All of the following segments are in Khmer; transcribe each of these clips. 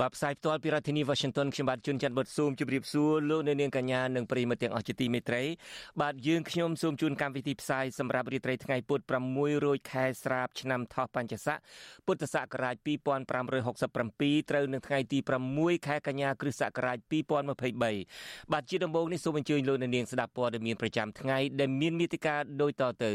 បាទផ្សាយផ្ទាល់ពីរដ្ឋធានី Washington ខ្ញុំបាទជួនច័ន្ទបុតស៊ូមជម្រាបសួរលោកអ្នកនាងកញ្ញានិងប្រិយមិត្តទាំងអស់ជាទីមេត្រីបាទយើងខ្ញុំសូមជូនកម្មវិធីផ្សាយសម្រាប់រាត្រីថ្ងៃពុធ6រោចខែស្រាបឆ្នាំថោះបัญចស័កពុទ្ធសករាជ2567ត្រូវនៅថ្ងៃទី6ខែកញ្ញាគ្រិស្តសករាជ2023បាទជាដំបូងនេះសូមអញ្ជើញលោកអ្នកនាងស្ដាប់ព័ត៌មានប្រចាំថ្ងៃដែលមានមេតិការដូចតទៅ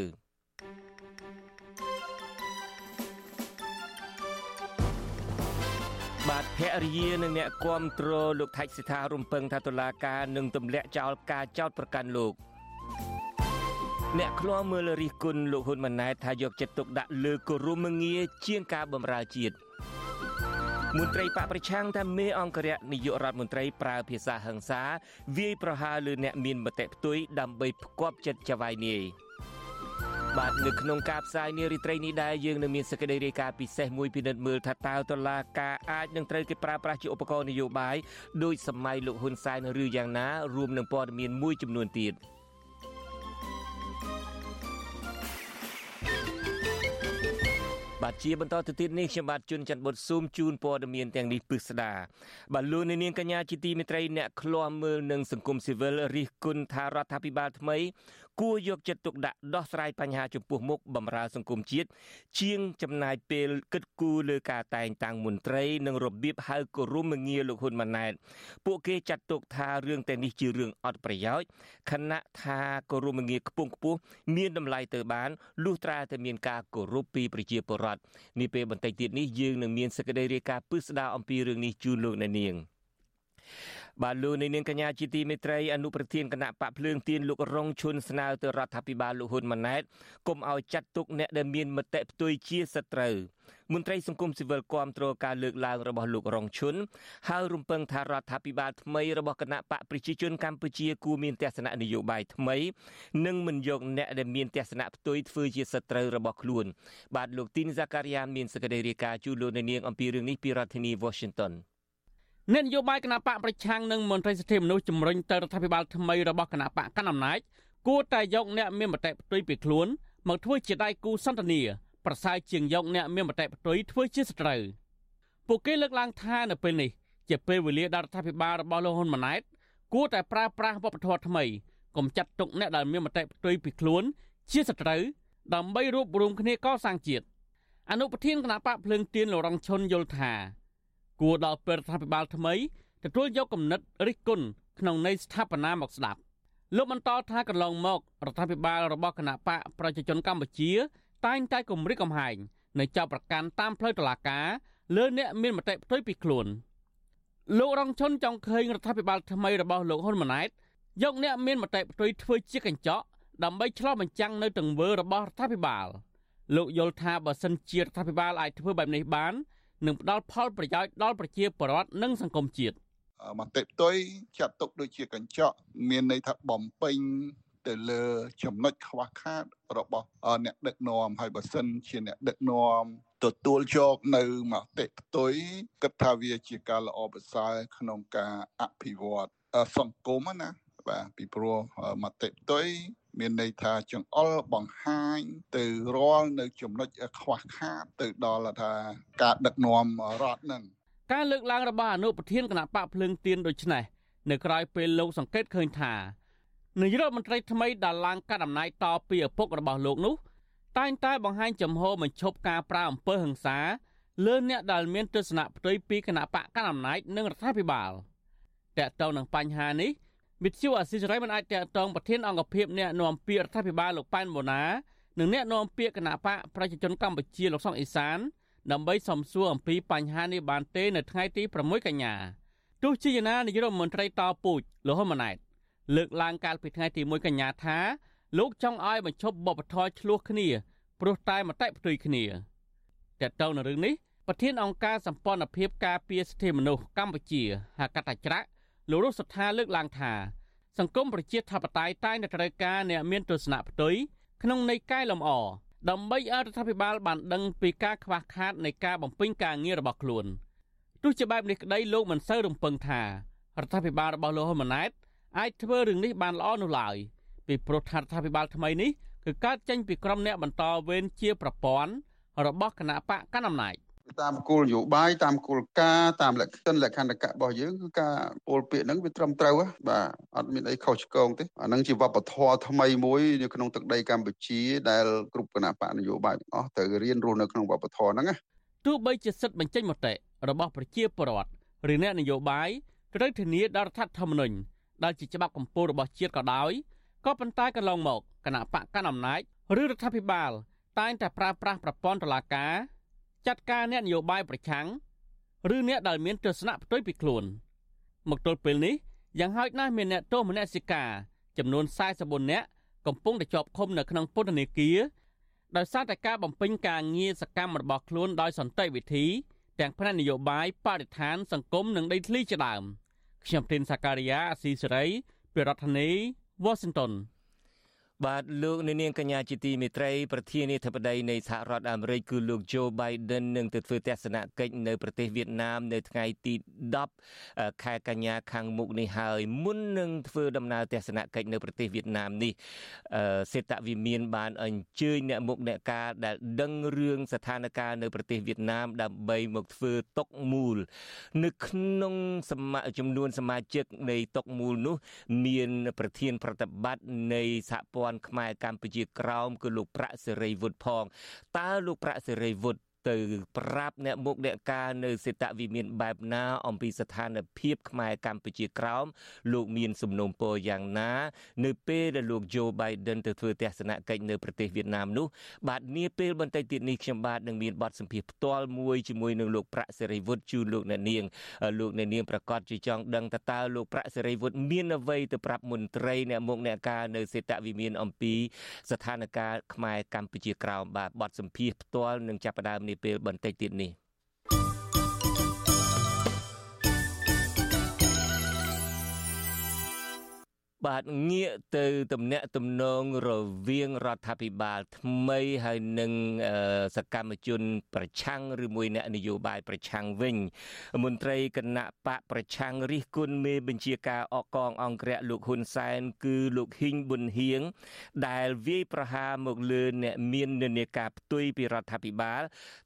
បាទភរិយានិងអ្នកគាំទ្រលោកថៃសិដ្ឋារំពឹងថាតុលាការនឹងទម្លាក់ចោលការចោទប្រកាន់លោកអ្នកឃ្លាំមើលរិះគន់លោកហ៊ុនម៉ាណែតថាយកចិត្តទុកដាក់លើគោរមងារជាងការបម្រើជាតិមន្ត្រីបកប្រឆាំងថាមេអង្គរៈនាយករដ្ឋមន្ត្រីប្រើភាសាហិង្សា វាយប្រហារលើអ្នកមានមតិផ្ទុយដើម្បីផ្គប់ចិត្តចវាយនាយ បាទនៅក្នុងការផ្សាយនារីត្រីនេះដែរយើងនឹងមានសេចក្តីរាយការណ៍ពិសេសមួយពិនិត្យមើលថាតើតឡាការអាចនឹងត្រូវគេប្រើប្រាស់ជាឧបករណ៍នយោបាយដោយសម័យលោកហ៊ុនសែនឬយ៉ាងណារួមនឹងព័ត៌មានមួយចំនួនទៀត។បាទជាបន្តទៅទៀតនេះខ្ញុំបាទជួនច័ន្ទបុតស៊ូមជូនព័ត៌មានទាំងនេះពិស្ដាបាទលោកនាងកញ្ញាជាទីមេត្រីអ្នកឃ្លាំមើលនឹងសង្គមស៊ីវិលរិះគន់ថារដ្ឋាភិបាលថ្មី គួរយកចិត្តទុកដាក់ដោះស្រាយបញ្ហាចំពោះមុខបំរើសង្គមជាតិជាងចំណាយពេលគិតគូរលើការតែងតាំងមន្ត្រីនិងរបៀបហៅគោរមងារលោកហ៊ុនម៉ាណែតពួកគេចាត់ទុកថារឿងតែនេះជារឿងអត់ប្រយោជន៍ខណៈថាគោរមងារខ្ពង់ខ្ពស់មានតម្លៃទៅបានលុះត្រាតែមានការគោរពពីប្រជាពលរដ្ឋនេះពេលបន្តិចទៀតនេះយើងនឹងមានសេចក្តីរាយការណ៍ពិស្ដារអំពីរឿងនេះជូនលោកអ្នកនាង បាទលោកនាងកញ្ញាជាទីមេត្រីអនុប្រធានគណៈបកភ្លើងទៀនលោករងឈុនស្នើទៅរដ្ឋាភិបាលលោកហ៊ុនម៉ាណែតគុំឲ្យចាត់ទុកអ្នកដែលមានមតិផ្ទុយជាសត្រូវមន្ត្រីសង្គមស៊ីវិលគាំទ្រការលើកឡើងរបស់លោករងឈុនហើយរំពឹងថារដ្ឋាភិបាលថ្មីរបស់គណៈបកប្រជាជនកម្ពុជាគួរមានទស្សនៈនយោបាយថ្មីនិងមិនយកអ្នកដែលមានទស្សនៈផ្ទុយធ្វើជាសត្រូវរបស់ខ្លួន បាទលោកទីនហ្សាការីយ៉ាមានសេចក្តីរាយការណ៍ជូនលោកនាងអំពីរឿងនេះពីរដ្ឋធានី Washington អ្នកនយោបាយគណៈបកប្រឆាំងនិងមន្ត្រីសិទ្ធិមនុស្សជំរុញទៅរដ្ឋាភិបាលថ្មីរបស់គណៈបកកណ្ដាលអំណាចគួរតែយកអ្នកមានមតិផ្ទុយពីខ្លួនមកធ្វើជាដៃគូសន្ទនាប្រសើរជាងយកអ្នកមានមតិផ្ទុយធ្វើជាសត្រូវពួកគេលើកឡើងថានៅពេលនេះជាពេលវេលាដែលរដ្ឋាភិបាលរបស់លោកហ៊ុនម៉ាណែតគួរតែប្រើប្រាស់វប្បធម៌ថ្មីកុំចាត់ទុកអ្នកដែលមានមតិផ្ទុយពីខ្លួនជាសត្រូវដើម្បីរួបរวมគ្នាកសាងជាតិអនុប្រធានគណៈបកភ្លើងទៀនលោករងឈុនយល់ថា គួរដល់ពេលរដ្ឋាភិបាលថ្មីទទួលយកគំនិតរិះគន់ក្នុងន័យស្ថាបនាមកស្ដាប់លោកបន្តថាកន្លងមករដ្ឋាភិបាលរបស់គណៈបកប្រជាជនកម្ពុជា តែងតែគម្រិតកំហែងនៅចៅប្រកាន់តាមផ្លូវតុលាការលើអ្នកមានមតិផ្ទុយពីខ្លួនលោករងឈុនចង់ឃើញរដ្ឋាភិបាលថ្មីរបស់លោកហ៊ុនម៉ាណែតយកអ្នកមានមតិផ្ទុយធ្វើជាកញ្ចក់ដើម្បីឆ្លោះបញ្ចាំងនៅទង្វើរបស់រដ្ឋាភិបាលលោកយល់ថាបើសិនជារដ្ឋាភិបាលអាចធ្វើបែបនេះបាន និងផ្ដល់ផលប្រយោជន៍ដល់ប្រជាពលរដ្ឋនិងសង្គមជាតិមតិផ្ទុយចាត់ទុកដូចជាកញ្ចក់មានន័យថាបំពេញទៅលើចំណុចខ្វះខាតរបស់អ្នកដឹកនាំហើយបើសិនជាអ្នកដឹកនាំទទួលយកនៅមតិផ្ទុយគិតថាវាជាការល្អប្រសើរក្នុងការអភិវឌ្ឍសង្គមណាបាទពីព្រោះមតិផ្ទុយ មានន័យថាចង្អុលបង្ហាញទៅរាល់នៅចំណុចខ្វះខាតទៅដល់ថាការដឹកនាំរដ្ឋនឹងការលើកឡើងរបស់អនុប្រធានគណៈបកភ្លើងទៀនដូចនេះនៅក្រៅពេលលោកសង្កេតឃើញថានាយករដ្ឋមន្ត្រីថ្មីដែលឡើងកាត់អំណាចតពីឪពុករបស់លោកនោះ តែងតែបង្ហាញចំហបញ្ឈប់ការប្រើអំពើហិង្សាលើអ្នកដែលមានទស្សនៈផ្ទុយពីគណៈបកកណ្ដាលអំណាចនិងរដ្ឋាភិបាលតើតើនឹងបញ្ហានេះ វិទ្យុអសិរ័យមិនអាចតតងប្រធានអង្គភិបអ្នកនាំពាក្យរដ្ឋាភិបាលលោកប៉ែនបូណានិងអ្នកនាំពាក្យគណៈបកប្រជាជនកម្ពុជាលោកសុកអេសានដើម្បីសំសួរអំពីបញ្ហានេះបានទេនៅថ្ងៃទី6កញ្ញាទោះជាយ៉ាងណានាយករដ្ឋមន្ត្រីតពូជលោកហ៊ុនម៉ាណែតលើកឡើងកាលពីថ្ងៃទី1កញ្ញាថាលោកចង់ឲ្យបញ្ឈប់បបធរឆ្លោះគ្នាព្រោះតែមតិផ្ទុយគ្នាតើតើនៅរឿងនេះប្រធានអង្គការសម្ព័ន្ធភាពការពារសិទ្ធិមនុស្សកម្ពុជាហៅកាត់តាច្រាក់ លោករស់សថាលើកឡើងថាសង្គមប្រជាធិបតេយ្យតែងតែត្រូវការអ្នកមានទស្សនៈផ្ទុយក្នុងន័យកែលម្អដើម្បីឲ្យរដ្ឋាភិបាលបានដឹងពីការខ្វះខាតនៃការបំពេញការងាររបស់ខ្លួនទោះជាបែបនេះក្តីលោកមិនសូវរំពឹងថារដ្ឋាភិបាលរបស់លោកហ៊ុនម៉ាណែតអាចធ្វើរឿងនេះបានល្អនោះឡើយពីព្រោះថារដ្ឋាភិបាលថ្មីនេះគឺកើតចេញពីក្រុមអ្នកបន្តវេនជាប្រព័ន្ធរបស់គណៈបកកណ្ដាលអំណាច តាមគោលនយោបាយតាមគោលការណ៍តាមលក្ខខណ្ឌលក្ខន្តិកៈរបស់យើងគឺការពោលពាក្យហ្នឹងវាត្រឹមត្រូវបាទអត់មានអីខុសឆ្គងទេអាហ្នឹងជាវប្បធម៌ថ្មីមួយនៅក្នុងទឹកដីកម្ពុជាដែលគ្រប់គណៈបកនយោបាយទាំងអស់ត្រូវរៀនរស់នៅក្នុងវប្បធម៌ហ្នឹងណាទោះបីជាសិទ្ធិបញ្ចេញមតិរបស់ប្រជាពលរដ្ឋឬអ្នកនយោបាយត្រូវធានាដល់រដ្ឋធម្មនុញ្ញដែលជាច្បាប់កម្ពុជារបស់ជាតិក៏ដោយក៏ប៉ុន្តែកន្លងមកគណៈបកកណ្ដាលអំណាចឬរដ្ឋាភិបាលតែងតែប្រើប្រាស់ប្រព័ន្ធតុលាការ ចាត់ការអ្នកនយោបាយប្រឆាំងឬអ្នកដែលមានទស្សនៈផ្ទុយពីខ្លួន មកទល់ពេលនេះយ៉ាងហោចណាស់មានអ្នកទោសមនសិការចំនួន44នាក់កំពុងតែជាប់ឃុំនៅក្នុងពន្ធនាគារដោយសារតែការបំពេញការងារសកម្មរបស់ខ្លួនដោយសន្តិវិធី ទាំងផ្នែកនយោបាយបរិស្ថាន សង្គមនិងដីធ្លីជាដើមខ្ញុំទីនសាការីយ៉ាអស៊ីសេរីពីរដ្ឋធានី Washington បាទលោកនាងកញ្ញាជាទីមេត្រីប្រធានាធិបតីនៃសហរដ្ឋអាមេរិកគឺលោក Joe Biden នឹងទៅធ្វើទស្សនកិច្ចនៅប្រទេសវៀតណាមនៅថ្ងៃទី10ខែកញ្ញាខាងមុខនេះហើយមុននឹងធ្វើដំណើរទស្សនកិច្ចនៅប្រទេសវៀតណាមនេះសេតវិមានបានអញ្ជើញអ្នកមុខអ្នកការដែលដឹងរឿងស្ថានភាពនៅប្រទេសវៀតណាមដើម្បីមកធ្វើតុកមូល នៅក្នុងសមាចំនួនសមាជិកនៃតុកមូលនោះ មាន ប្រធានប្រតិបត្តិនៃសហព័ន្ធន្ធខ្មែរកម្ពុជាក្រោមគឺលោកប្រាក់សេរីវុឌ្ឍផងតើលោកប្រាក់សេរីវុឌ្ឍ ទៅប្រាប់អ្នកមុខអ្នកការនៅសេតវិមានបែបណាអំពីស្ថានភាពខ្មែរកម្ពុជាក្រោមលោកមានសំណូមពរយ៉ាងណា នៅពេលដែលលោក Joe Biden ទៅធ្វើទស្សនកិច្ចនៅប្រទេសវៀតណាមនោះបាទនាពេលបន្តិចទៀតនេះខ្ញុំបាទនឹងមានបទសម្ភាសន៍ផ្ទាល់មួយជាមួយនឹងលោកប្រាក់សេរីវុឌ្ឍជូនលោកអ្នកនាងលោកអ្នកនាងប្រកាសជាចង់ដឹងតើតើលោកប្រាក់សេរីវុឌ្ឍមានអ្វីទៅប្រាប់មន្ត្រីអ្នកមុខអ្នកការនៅសេតវិមានអំពីស្ថានភាពខ្មែរកម្ពុជាក្រោមបាទបទសម្ភាសន៍ផ្ទាល់នឹងចាប់ផ្ដើមនាពេលបន្តិចទៀតនេះ បាទងាកទៅទំនាក់ទំនងរវាងរដ្ឋាភិបាលថ្មីហើយនិងសកម្មជន ប្រឆាំងឬមួយអ្នកនយោបាយប្រឆាំងវិញ មន្ត្រីគណៈបកប្រឆាំងរិះគន់មេបញ្ជាការអកងអង្គរៈលោកហ៊ុនសែន គឺលោកហ៊ីងប៊ុនហៀងដែលវាយប្រហារមកលើអ្នកមាននានាការផ្ទុយពីរដ្ឋាភិបាល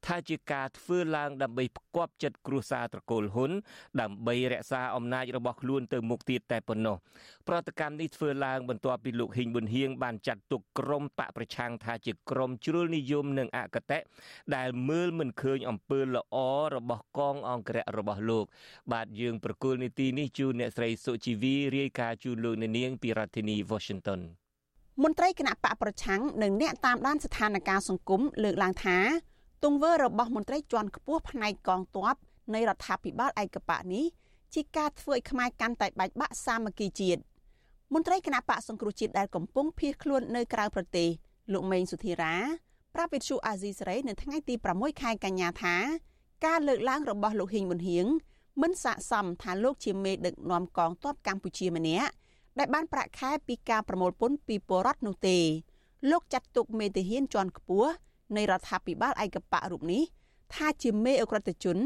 ថាជាការធ្វើឡើងដើម្បីផ្គប់ចិត្តគ្រួសារត្រកូលហ៊ុនដើម្បីរក្សាអំណាចរបស់ខ្លួនទៅមុខទៀតតែប៉ុណ្ណោះប្រតិកម្មនេះធ្វើឡើងបន្ទាប់ពីលោកហ៊ីងប៊ុនហៀងបានចាត់ទុកក្រុមបកប្រឆាំងថាជាក្រុមជ្រុលនិយមនិងអកតេដែលមើលមិនឃើញអំពើល្អរបស់កងអង្គរៈរបស់លោក បាទយើងប្រកូលនីតិនេះជូនអ្នកស្រីសុជីវីរាយការណ៍ជូនលោកនាងពីរដ្ឋធានី Washington មន្ត្រីគណៈបកប្រឆាំងនិងអ្នកតាមដានស្ថានភាពសង្គមលើកឡើងថាទង្វើរបស់មន្ត្រីជាន់ខ្ពស់ផ្នែកកងទ័ពនៃរដ្ឋាភិបាលឯកបកនេះជាការធ្វើឲ្យខ្មែរកាន់តែបែកបាក់សាមគ្គីជាតិ មន្ត្រីគណៈបកសង្គ្រោះជាតិដែលកំពុងភៀសខ្លួននៅក្រៅប្រទេសលោកមេងសុធិរាប្រាប់វិទ្យុអាស៊ីសេរីនៅថ្ងៃទី6ខែកញ្ញាថាការលើកឡើងរបស់លោកហ៊ីងប៊ុនហៀងមិនស័ក្តិសមថាលោកជាមេដឹកនាំកងទ័ពកម្ពុជាម្នាក់ដែលបានប្រាក់ខែពីការប្រមូលពន្ធពីពលរដ្ឋនោះទេលោកចាត់ទុកមេទាហានជាន់ខ្ពស់នៃរដ្ឋាភិបាលឯកបៈរូបនេះថាជាមេអក្រិតជន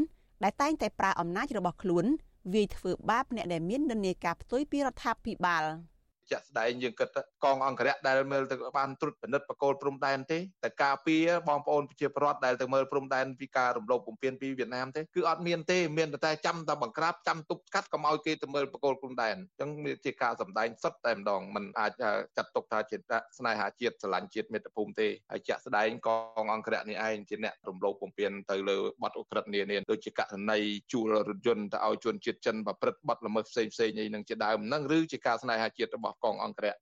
ដែលតែងតែប្រើអំណាចរបស់ខ្លួនវាយធ្វើបាបអ្នកដែលមាននិន្នាការផ្ទុយពីរដ្ឋាភិបាល។ ជាក់ស្ដែងយើងគិតកងអង្គរៈដែលមើលទៅបានត្រួតពិនិត្យបកគោលព្រំដែនទេតែការពារបងប្អូនប្រជាពលរដ្ឋដែលទៅមើលព្រំដែនពីការរំលោភបំពានពីវៀតណាមទេគឺអត់មានទេមានតែចាំតែបង្ក្រាបចាំទប់ស្កាត់កុំឲ្យគេទៅមើលបកគោលព្រំដែនអញ្ចឹងវាជាការសម្ដែងសុទ្ធតែម្ដងมันអាចចាត់ទុកថាជាស្នេហាជាតិស្រឡាញ់ជាតិមាតុភូមិទេហើយជាក់ស្ដែងកងអង្គរៈនេះឯងជាអ្នករំលោភបំពានទៅលើបទអក្រិតនានាដូចជាករណីជួលរថយន្តទៅឲ្យជនជាតិចិនប្រព្រឹត្តបទល្មើសផ្សេងផ្សេងនេះនឹងជាដើមហ្នឹងឬជាការស្នេហាជាតិរបស់កងអង្គរៈ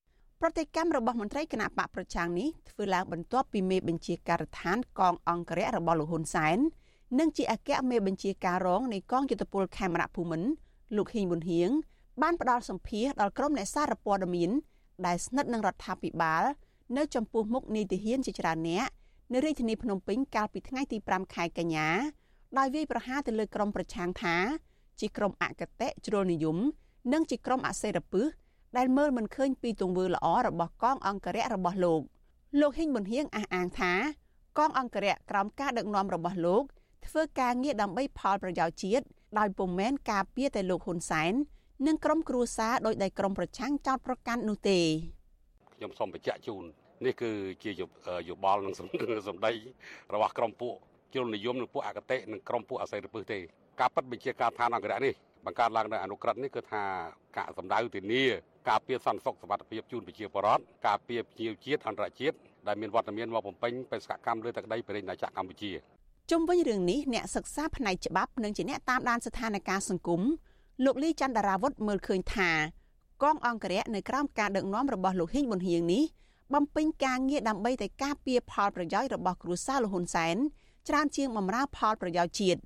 ប្រតិកម្មរបស់មន្ត្រីគណៈបកប្រឆាំងនេះធ្វើឡើងបន្ទាប់ពីមេបញ្ជាការដ្ឋានកងអង្គរៈរបស់លោកហ៊ុនសែននិងជាអគ្គមេបញ្ជាការរងនៃកងយុទ្ធពលខេមរៈភូមិន្ទលោកហ៊ីងប៊ុនហៀងបានផ្ដល់សម្ភារដល់ក្រុមអ្នកសារព័ត៌មានដែលស្និទ្ធនឹងរដ្ឋាភិបាល នៅចំពោះមុខនីតិហានជាច្រើនអ្នកនៅរាជធានីភ្នំពេញកាលពីថ្ងៃទី5ខែកញ្ញាដោយវាយប្រហារទៅលើក្រុមប្រឆាំងថា ជាក្រុមអកតេជ្រុលនិយម និងជាក្រុមអសេរពឹស ដែលមើលមិនឃើញពីទង្វើល្អរបស់កងអង្គរៈរបស់លោកលោកហ៊ីងប៊ុនហៀងអះអាងថា កងអង្គរៈក្រោមការដឹកនាំរបស់លោក ធ្វើការងារដើម្បីផលប្រយោជន៍ជាតិដោយពុំមែនការពារតែលោកហ៊ុនសែននិងក្រុមគ្រួសារដោយដែលក្រុមប្រឆាំងចោតប្រកាន់នោះទេខ្ញុំសូមបញ្ជាក់ជូននេះគឺជាយោបល់និងសម្ដីរបស់ក្រុមពួកជ្រុលនិយមនិងពួកអកតេនិងក្រុមពួកអស័យរពឹសទេការប៉ັດបញ្ជាការឋានអង្គរៈនេះបង្កើតឡើងនៅអនុក្រឹត្យនេះគឺថាការសម្ដៅធានា ការពារសន្តិសុខសុវត្ថិភាពជូនប្រជាពលរដ្ឋការពារភ្ញៀវជាតិអន្តរជាតិដែលមានវត្តមានមកបំពេញបេសកកម្មលើទឹកដីប្រទេសណាចក្រកម្ពុជាជុំវិញរឿងនេះអ្នកសិក្សាផ្នែកច្បាប់និងជាអ្នកតាមដានស្ថានភាពសង្គមលោកលីច័ន្ទរាវុធមើលឃើញថាកងអង្គរៈនៅក្រោមការដឹកនាំរបស់លោកហ៊ីងប៊ុនហៀងនេះបំពេញការងារដើម្បីតែការពារផលប្រយោជន៍របស់គ្រួសារលហ៊ុនសែនច្រើនជាងបម្រើផលប្រយោជន៍ជាតិ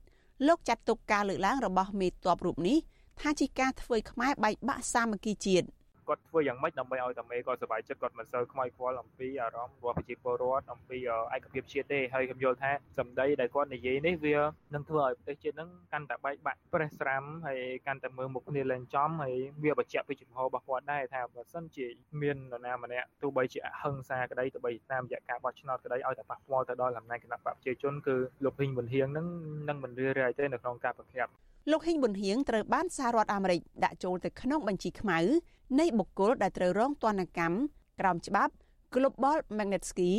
លោកចាត់ទុកការលើកឡើងរបស់មេតបរូបនេះថាជាការធ្វើឲ្យខ្មែរបែកបាក់សាមគ្គីជាតិ គាត់ធ្វើយ៉ាងម៉េចដើម្បីឲ្យតាមេគាត់សប្បាយចិត្តគាត់មិនសូវខ្មោចខ្វល់អំពីអារម្មណ៍របស់ប្រជាពលរដ្ឋអំពីឯកភាពជាតិទេហើយខ្ញុំយល់ថាសម្ដីដែលគាត់និយាយនេះវានឹងធ្វើឲ្យប្រទេសជាតិនឹងកាន់តែបែកបាក់ប្រេះស្រាំហើយកាន់តែមើលមុខគ្នាលែងចំហើយវាបញ្ជាក់ពីជំហររបស់គាត់ដែរថាបើសិនជាមាននរណាម្នាក់ទោះបីជាអហិង្សាក្តីទោះបីតាមរយៈការបោះឆ្នោតក្តីឲ្យតែប៉ះពាល់ទៅដល់អំណាចគណៈបកប្រជាជនគឺលោកហ៊ីងប៊ុនហៀងនឹងនឹងមិនរឿរាយទេនៅក្នុងការប្រកាស លោកហ៊ីងប៊ុនហៀងត្រូវបានសហរដ្ឋអាមេរិកដាក់ចូលទៅក្នុងបញ្ជីខ្មៅនៃបុគ្គលដែលត្រូវរងទណ្ឌកម្មក្រោមច្បាប់ Global Magnitsky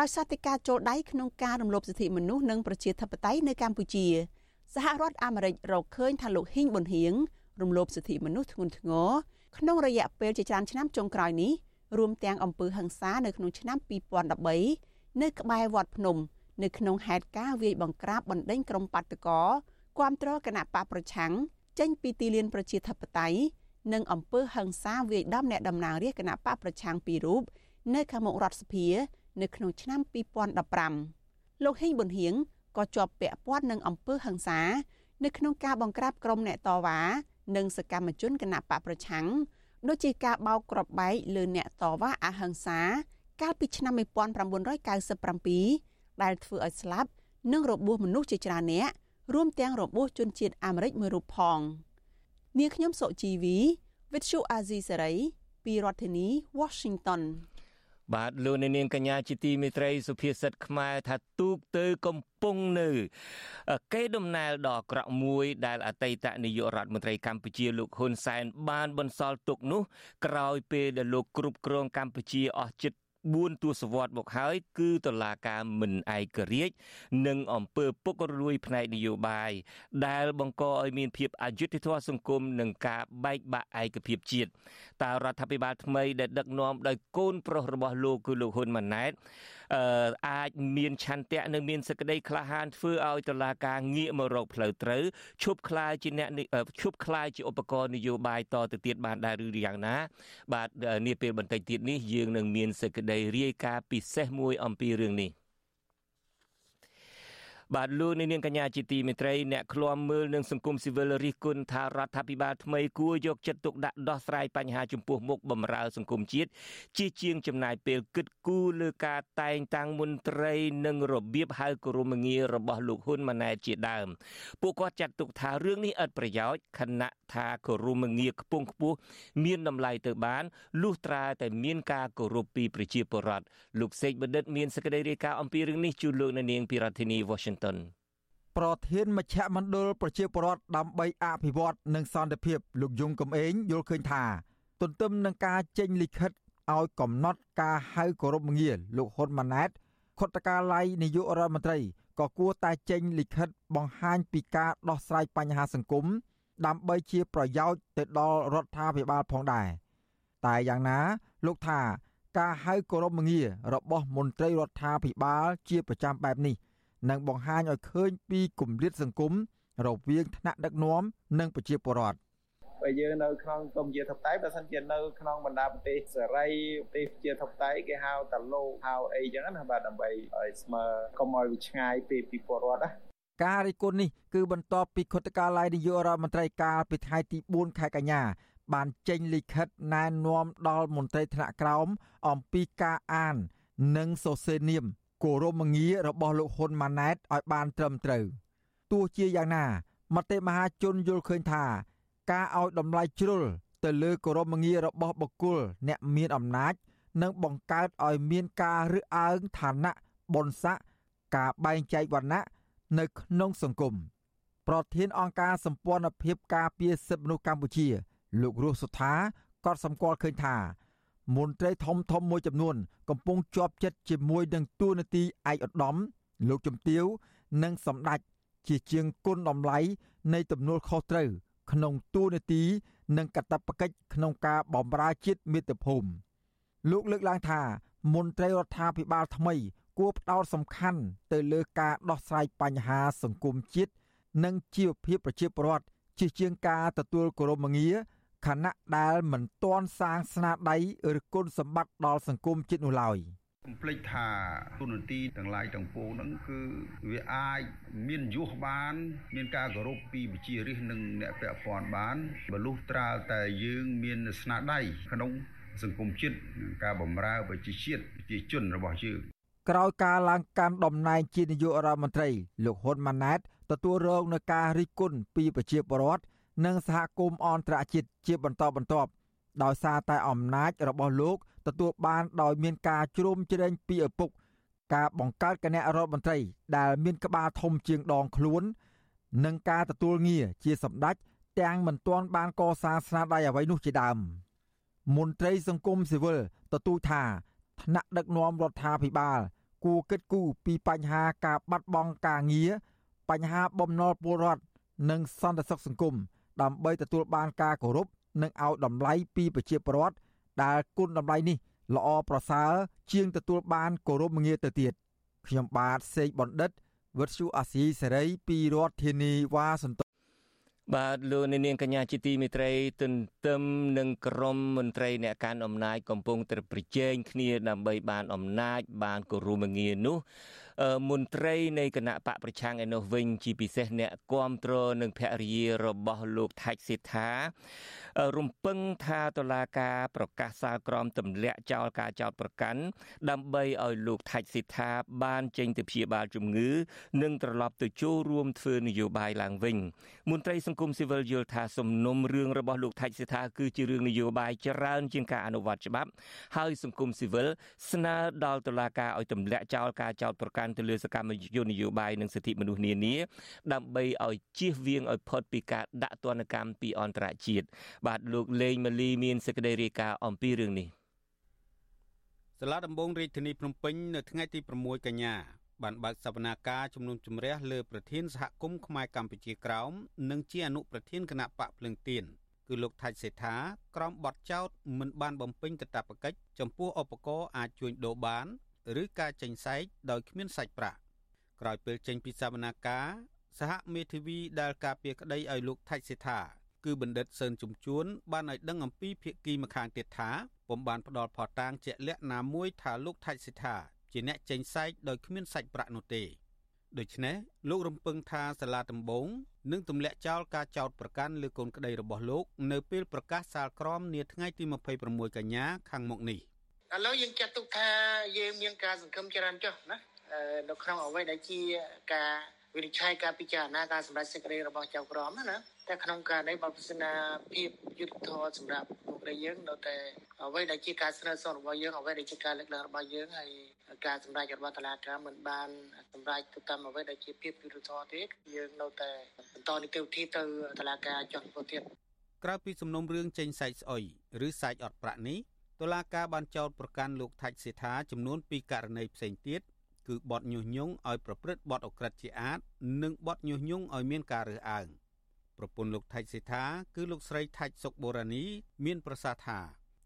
ដោយសារតែការចូលដៃក្នុងការរំលោភសិទ្ធិមនុស្សនិងប្រជាធិបតេយ្យនៅកម្ពុជាសហរដ្ឋអាមេរិករកឃើញថាលោកហ៊ីងប៊ុនហៀងរំលោភសិទ្ធិមនុស្សធ្ងន់ធ្ងរក្នុងរយៈពេលជាច្រើនឆ្នាំចុងក្រោយនេះរួមទាំងអំពើហិង្សានៅក្នុងឆ្នាំ2013នៅក្បែរវត្តភ្នំ នៅក្នុងហេតុការណ៍វាយបង្ក្រាបបណ្ដេញក្រុមបាតកោ គាំទ្រគណៈបកប្រឆាំងចេញពីទីលានប្រជាធិបតេយ្យនិងអំពើហិង្សាវាយដំអ្នកតំណាងរាស្ត្រគណៈបកប្រឆាំងពីររូបនៅខាងមុខរដ្ឋសភានៅក្នុងឆ្នាំ2015លោកហ៊ីងប៊ុនហៀងក៏ជាប់ពាក់ព័ន្ធនឹងអំពើហិង្សានៅក្នុងការបង្ក្រាបក្រុមអ្នកតវ៉ានិងសកម្មជនគណៈបកប្រឆាំងដូចជាការបោកគ្រាប់បែកលើអ្នកតវ៉ាអហិង្សា កាលពីឆ្នាំ1997ដែលធ្វើឲ្យស្លាប់និងរបួសមនុស្សជាច្រើនអ្នក រួមទាំងរបួសជនជាតិអាមេរិកមួយរូបផងនាងខ្ញុំសុជីវី Vithu Azizi Saray ពីរដ្ឋធានី Washington បាទលោកនាងកញ្ញាជាទីមេត្រីសុភាសិតខ្មែរថាទូកទៅកំពុងនៅកេរដំណែលដ៏អាក្រក់មួយដែលអតីតនាយករដ្ឋមន្ត្រីកម្ពុជាលោកហ៊ុនសែនបានបន្សល់ទុកនោះក្រោយពេលដែលលោកគ្រប់គ្រងកម្ពុជាអស់ជិត 4ទសវត្សរ៍មកហើយគឺតឡាការមិនឯករាជ្យនិងអំពើពុករលួយផ្នែកនយោបាយដែលបង្កឲ្យមានភាពអយុត្តិធម៌សង្គមនិងការបែកបាក់ឯកភាពជាតិតើរដ្ឋាភិបាលថ្មីដែលដឹកនាំដោយកូនប្រុសរបស់លោកគឺលោកហ៊ុនម៉ាណែតអាចមានឆន្ទៈនិងមានសេចក្តីក្លាហានធ្វើឲ្យតឡាការងាកមករកផ្លូវត្រូវឈប់ខ្លាយជាអ្នកឈប់ខ្លាយជាឧបករណ៍នយោបាយតទៅទៀតបានដែរឬយ៉ាងណា បាទនាពេលបន្តិចទៀតនេះយើងនឹងមានសេចក្តីរាយការណ៍ពិសេសមួយអំពីរឿងនេះ បាទលោកនាងកញ្ញាជាទីមេត្រីអ្នកឃ្លាំមើលនឹងសង្គមស៊ីវិលរិះគន់ថារដ្ឋាភិបាលថ្មីគួរយកចិត្តទុកដាក់ដោះស្រាយបញ្ហាចំពោះមុខបំរើសង្គមជាតិជាជាងចំណាយពេលគិតគូរលើការតែងតាំងមន្ត្រី និងរបៀបហៅគោរមងាររបស់លោកហ៊ុនម៉ាណែតជាដើមពួកគាត់ចាត់ទុកថារឿងនេះឥតប្រយោជន៍ខណៈថាគោរមងារខ្ពង់ខ្ពស់មានតម្លៃទៅបានលុះត្រាតែមានការគោរពពីប្រជាពលរដ្ឋលោកសេកបណ្ឌិតមានសេចក្តីរាយការណ៍អំពីរឿងនេះជូនលោកនៅនាងពីរដ្ឋធានី Washington ប្រធានមជ្ឈមណ្ឌលប្រជាពលរដ្ឋដើម្បីអភិវឌ្ឍនិងសន្តិភាពលោកយងកំឯងយល់ឃើញថា ទន្ទឹមនឹងការចេញលិខិតឲ្យកំណត់ការហៅគោរពងារលោកហ៊ុនម៉ាណែតខុទ្ទកាល័យនាយករដ្ឋមន្ត្រីក៏គួរតែចេញលិខិតបង្ហាញពីការដោះស្រាយបញ្ហាសង្គមដើម្បីជាប្រយោជន៍ទៅដល់រដ្ឋាភិបាលផងដែរតែយ៉ាងណាលោកថាការហៅគោរពងាររបស់មន្ត្រីរដ្ឋាភិបាលជាប្រចាំបែបនេះ និងបង្ហាញឲ្យឃើញពីគម្លាតសង្គមរវាងថ្នាក់ដឹកនាំនិងប្រជាពលរដ្ឋបើយើងនៅក្នុងកម្ពុជាធិបតេយ្យបើសិនជានៅក្នុងបណ្ដាប្រទេសសេរីប្រទេសជាធិបតេយ្យគេហៅតាលោកហៅអីចឹងណាបាទដើម្បីឲ្យស្មើកុំឲ្យវាឆ្ងាយពីពីពលរដ្ឋណាការរិះគន់នេះគឺបន្ទាប់ពីខុទ្ទកាល័យនាយករដ្ឋមន្ត្រីកាលពីថ្ងៃទី4ខែកញ្ញាបានចេញលិខិតណែនាំដល់មន្ត្រីថ្នាក់ក្រោមអំពីការអាន និងសរសេរនាម គោរមងាររបស់លោកហ៊ុនម៉ាណែតឲ្យបានត្រឹមត្រូវទោះជាយ៉ាងណាមតិមហាជនយល់ឃើញថា ការឲ្យតម្លៃជ្រុលទៅលើគោរមងាររបស់បុគ្គលអ្នកមានអំណាចនិងបង្កើតឲ្យមានការរើសអើងឋានៈបុណ្យស័ក្តិការបែងចែកវណ្ណៈនៅក្នុងសង្គមប្រធានអង្គការសម្ព័ន្ធភាពការពារសិទ្ធិមនុស្សកម្ពុជា លោករស់សុថាក៏សម្គាល់ឃើញថា មន្ត្រីធំធំមួយចំនួន កំពុងជាប់ចិត្តជាមួយនឹងទួនាទីឯកឧត្តមលោកជំទាវនិងសម្ដេចជាជាងគុណតម្លៃនៃទំនួលខុសត្រូវក្នុងទួនាទីនិងកាតព្វកិច្ចក្នុងការបម្រើជាតិមាតុភូមិលោកលើកឡើងថា មន្ត្រីរដ្ឋាភិបាលថ្មី គួរផ្ដោតសំខាន់ទៅលើការដោះស្រាយបញ្ហាសង្គមជាតិនិងជីវភាពប្រជាពលរដ្ឋជាជាងការទទួលគោរពមងារ ខណៈដែលមិនទាន់សាងស្នាដៃឬគុណសម្បត្តិដល់សង្គមជាតិនោះឡើយ។កុំភ្លេចថាទូនទីទាំងឡាយទាំងពួងហ្នឹងគឺវាអាចមានយុះបាន មានការគោរពពីវិជារិះនិងអ្នកពាក់ព័ន្ធបានបលុះត្រាលតែយើងមានស្នាដៃក្នុងសង្គមជាតិការបម្រើប្រជាជាតិប្រជាជនរបស់យើងក្រោយការឡើងកាន់តំណែងជានាយករដ្ឋមន្ត្រីលោកហ៊ុនម៉ាណែតទទួលរងនឹងការរិះគន់ពីប្រជាពលរដ្ឋ និងសហគមន៍អន្តរជាតិជាបន្តបន្ទាប់ដោយសារតែអំណាចរបស់លោកទទួលបានដោយមានការជ្រោមជ្រែងពីឪពុក ការបង្កើតគណៈរដ្ឋមន្ត្រី ដែលមានក្បាលធំជាងដងខ្លួន និងការទទួលងារជាសម្ដេចទាំងមិនទាន់បានកសាងស្នាដៃអ្វីនោះជាដើមមន្ត្រីសង្គមស៊ីវិលទទូចថាថ្នាក់ដឹកនាំរដ្ឋាភិបាល គួរគិតគូរពីបញ្ហាការបាត់បង់ការងារបញ្ហាបំណុលពលរដ្ឋនិងសន្តិសុខសង្គម ដើម្បីទទួលបានការគោរពនិងឲ្យតម្លៃពីប្រជាពលរដ្ឋដែលគុណតម្លៃនេះល្អប្រសើរជាងទទួលបានគោរពមងារទៅទៀតខ្ញុំបាទសេកបណ្ឌិតវុទ្ធុអាស៊ីសេរីពីរដ្ឋធានីវ៉ាស៊ីនតោនបាទលោកនាងកញ្ញាជាទីមេត្រីទន្ទឹមនឹងក្រមមន្ត្រីអ្នកកាន់អំណាចកំពុងតែប្រជែងគ្នាដើម្បីបានអំណាចបានគោរមងារនោះមន្ត្រីនៃគណៈបកប្រឆាំងឯនោះវិញជាពិសេសអ្នកគាំទ្រនិងភរិយារបស់លោកថៃសិដ្ឋារំពឹងថាតុលាការប្រកាសសាលក្រមទម្លាក់ចោលការចោទប្រកាន់ដើម្បីឲ្យលោកថៃសិដ្ឋាបានចេញទៅព្យាបាលជំងឺ និងត្រឡប់ទៅចូលរួមធ្វើនយោបាយឡើងវិញមន្ត្រីសង្គមស៊ីវិលយល់ថាសំណុំរឿងរបស់លោកថៃសិដ្ឋាគឺជារឿងនយោបាយច្រើនជាងការអនុវត្តច្បាប់ ហើយសង្គមស៊ីវិលស្នើដល់តុលាការឲ្យទម្លាក់ចោលការចោទប្រកាន់ទៅលើសកម្មជននយោបាយនិងសិទ្ធិមនុស្សនានាដើម្បីឲ្យជៀសវាងឲ្យផុតពីការដាក់ទណ្ឌកម្មពីអន្តរជាតិបាទលោកលេងម៉ាលីមានសេចក្តីរាយការណ៍អំពីរឿងនេះសាលាដំបងរាជធានីភ្នំពេញនៅថ្ងៃទី6កញ្ញាបានបើកសវនាការជំនុំជម្រះលើប្រធានសហគមន៍ខ្មែរកម្ពុជាក្រោមនិងជាអនុប្រធានគណៈបកភ្លឹងទៀនគឺលោកថាច់សេដ្ឋាក្រោមបទចោទមិនបានបំពេញកាតព្វកិច្ចចំពោះឧបករណ៍អាចជួញដូរបាន ឬការចេញសែកដោយគ្មានសាច់ប្រាក់ក្រោយពេលចេញពីសវនាការសហមេធាវីដែលការពារក្តីឲ្យលោកថាច់សេដ្ឋាគឺបណ្ឌិតសឿនជំជួន បានឲ្យដឹងអំពីភៀកគីម្ខាងទៀតថាពុំបានផ្ដល់ផតតាងជាក់លាក់ណាមួយថាលោកថៃសិដ្ឋាជាអ្នកចេញសែកដោយគ្មានសាច់ប្រាក់នោះទេដូច្នេះលោករំពឹងថាសាលាដំបងនឹងទម្លាក់ចោលការចោទប្រកាន់លើកូនក្តីរបស់លោក នៅពេលប្រកាសសាលក្រមនាថ្ងៃទី26កញ្ញាខាងមុខនេះ ឥឡូវយើងចាត់ទុកថាយើងមានការសង្ឃឹមច្រើនចុះណានៅក្នុងអ្វីដែលជាការវិនិច្ឆ័យការពិចារណាការសម្រេចសេចក្តីរបស់ចៅក្រមណាតែក្នុងការនេះបើពិសេសភាពយុទ្ធធរសម្រាប់ពួកយើងនៅតែអ្វីដែលជាការស្នើសុំរបស់យើងអ្វីដែលជាការលើកឡើងរបស់យើងហើយការសម្រេចរបស់តុលាការមិនបានសម្រេចទៅតាមអ្វីដែលជាភាពយុត្តិធម៌ទេយើងនៅតែបន្តនីតិវិធីទៅតុលាការចុះពោះទៀតក្រៅពីសំណុំរឿងចេញសាច់ស្អុយឬសាច់អត់ប្រាក់នេះ តុលាការបានចោទប្រកាន់លោកថាច់សេដ្ឋាចំនួន2ករណីផ្សេងទៀតគឺបទញុះញង់ឲ្យប្រព្រឹត្តបទអក្រិតជាអាត និងបទញុះញង់ឲ្យមានការរើសអើងប្រពន្ធលោកថៃសេដ្ឋាគឺលោកស្រីថាច់សុកបូរ៉ានី មានប្រសាសន៍ថា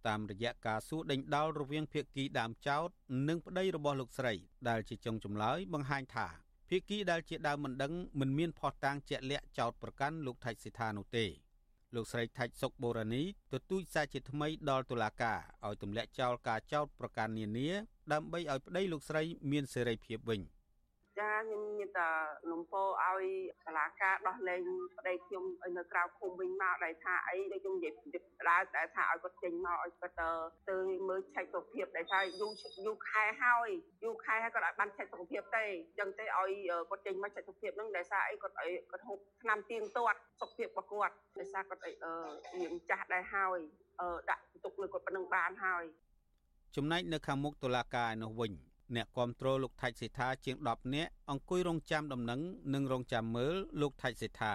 តាមរយៈការសួរដេញដោលរវាងភៀកគីដើមចោតនិងប្តីរបស់លោកស្រី ដែលជាចុងចម្លើយបង្ហាញថាភៀកគីដែលជាដើមមិនដឹងមិនមានផុសតាងជាក់លាក់ចោតប្រកាន់លោកថៃសេដ្ឋានោះទេ លោកស្រីថាច់សុកបូរ៉ានីទទូចសារជាថ្មីដល់តុលាការឲ្យទម្លាក់ចោលការចោតប្រកាន់នានាដើម្បីឲ្យប្តីលោកស្រីមានសេរីភាពវិញ ចាខ្ញុំមានតែនំពោឲ្យសាលាការដោះលែងប្តីខ្ញុំឲ្យនៅក្រៅភូមិវិញមកដែលថាអីដូចខ្ញុំនិយាយពីដើរតែថាឲ្យគាត់ចេញមកឲ្យគាត់ទៅមើលឆែកសុខភាពដែលថាយូរយូរខែហើយយូរខែហើយគាត់ឲ្យបានឆែកសុខភាពទេអញ្ចឹងទេឲ្យគាត់ចេញមកឆែកសុខភាពហ្នឹងដែលថាអីគាត់ឲ្យគាត់ហូបថ្នាំទៀងទាត់សុខភាពរបស់គាត់ដែលថាគាត់អីរៀងចាស់ដែរហើយដាក់ទុកលើគាត់ប៉ុណ្ណឹងបានហើយចំណែកនៅខាងមុខតុលាការឯនោះវិញ អ្នកគ្រប់គ្រងលោកថៃសេដ្ឋាជាង10នាក់អង្គុយរងចាំដំណឹងនិងរងចាំមើលលោកថៃសេដ្ឋា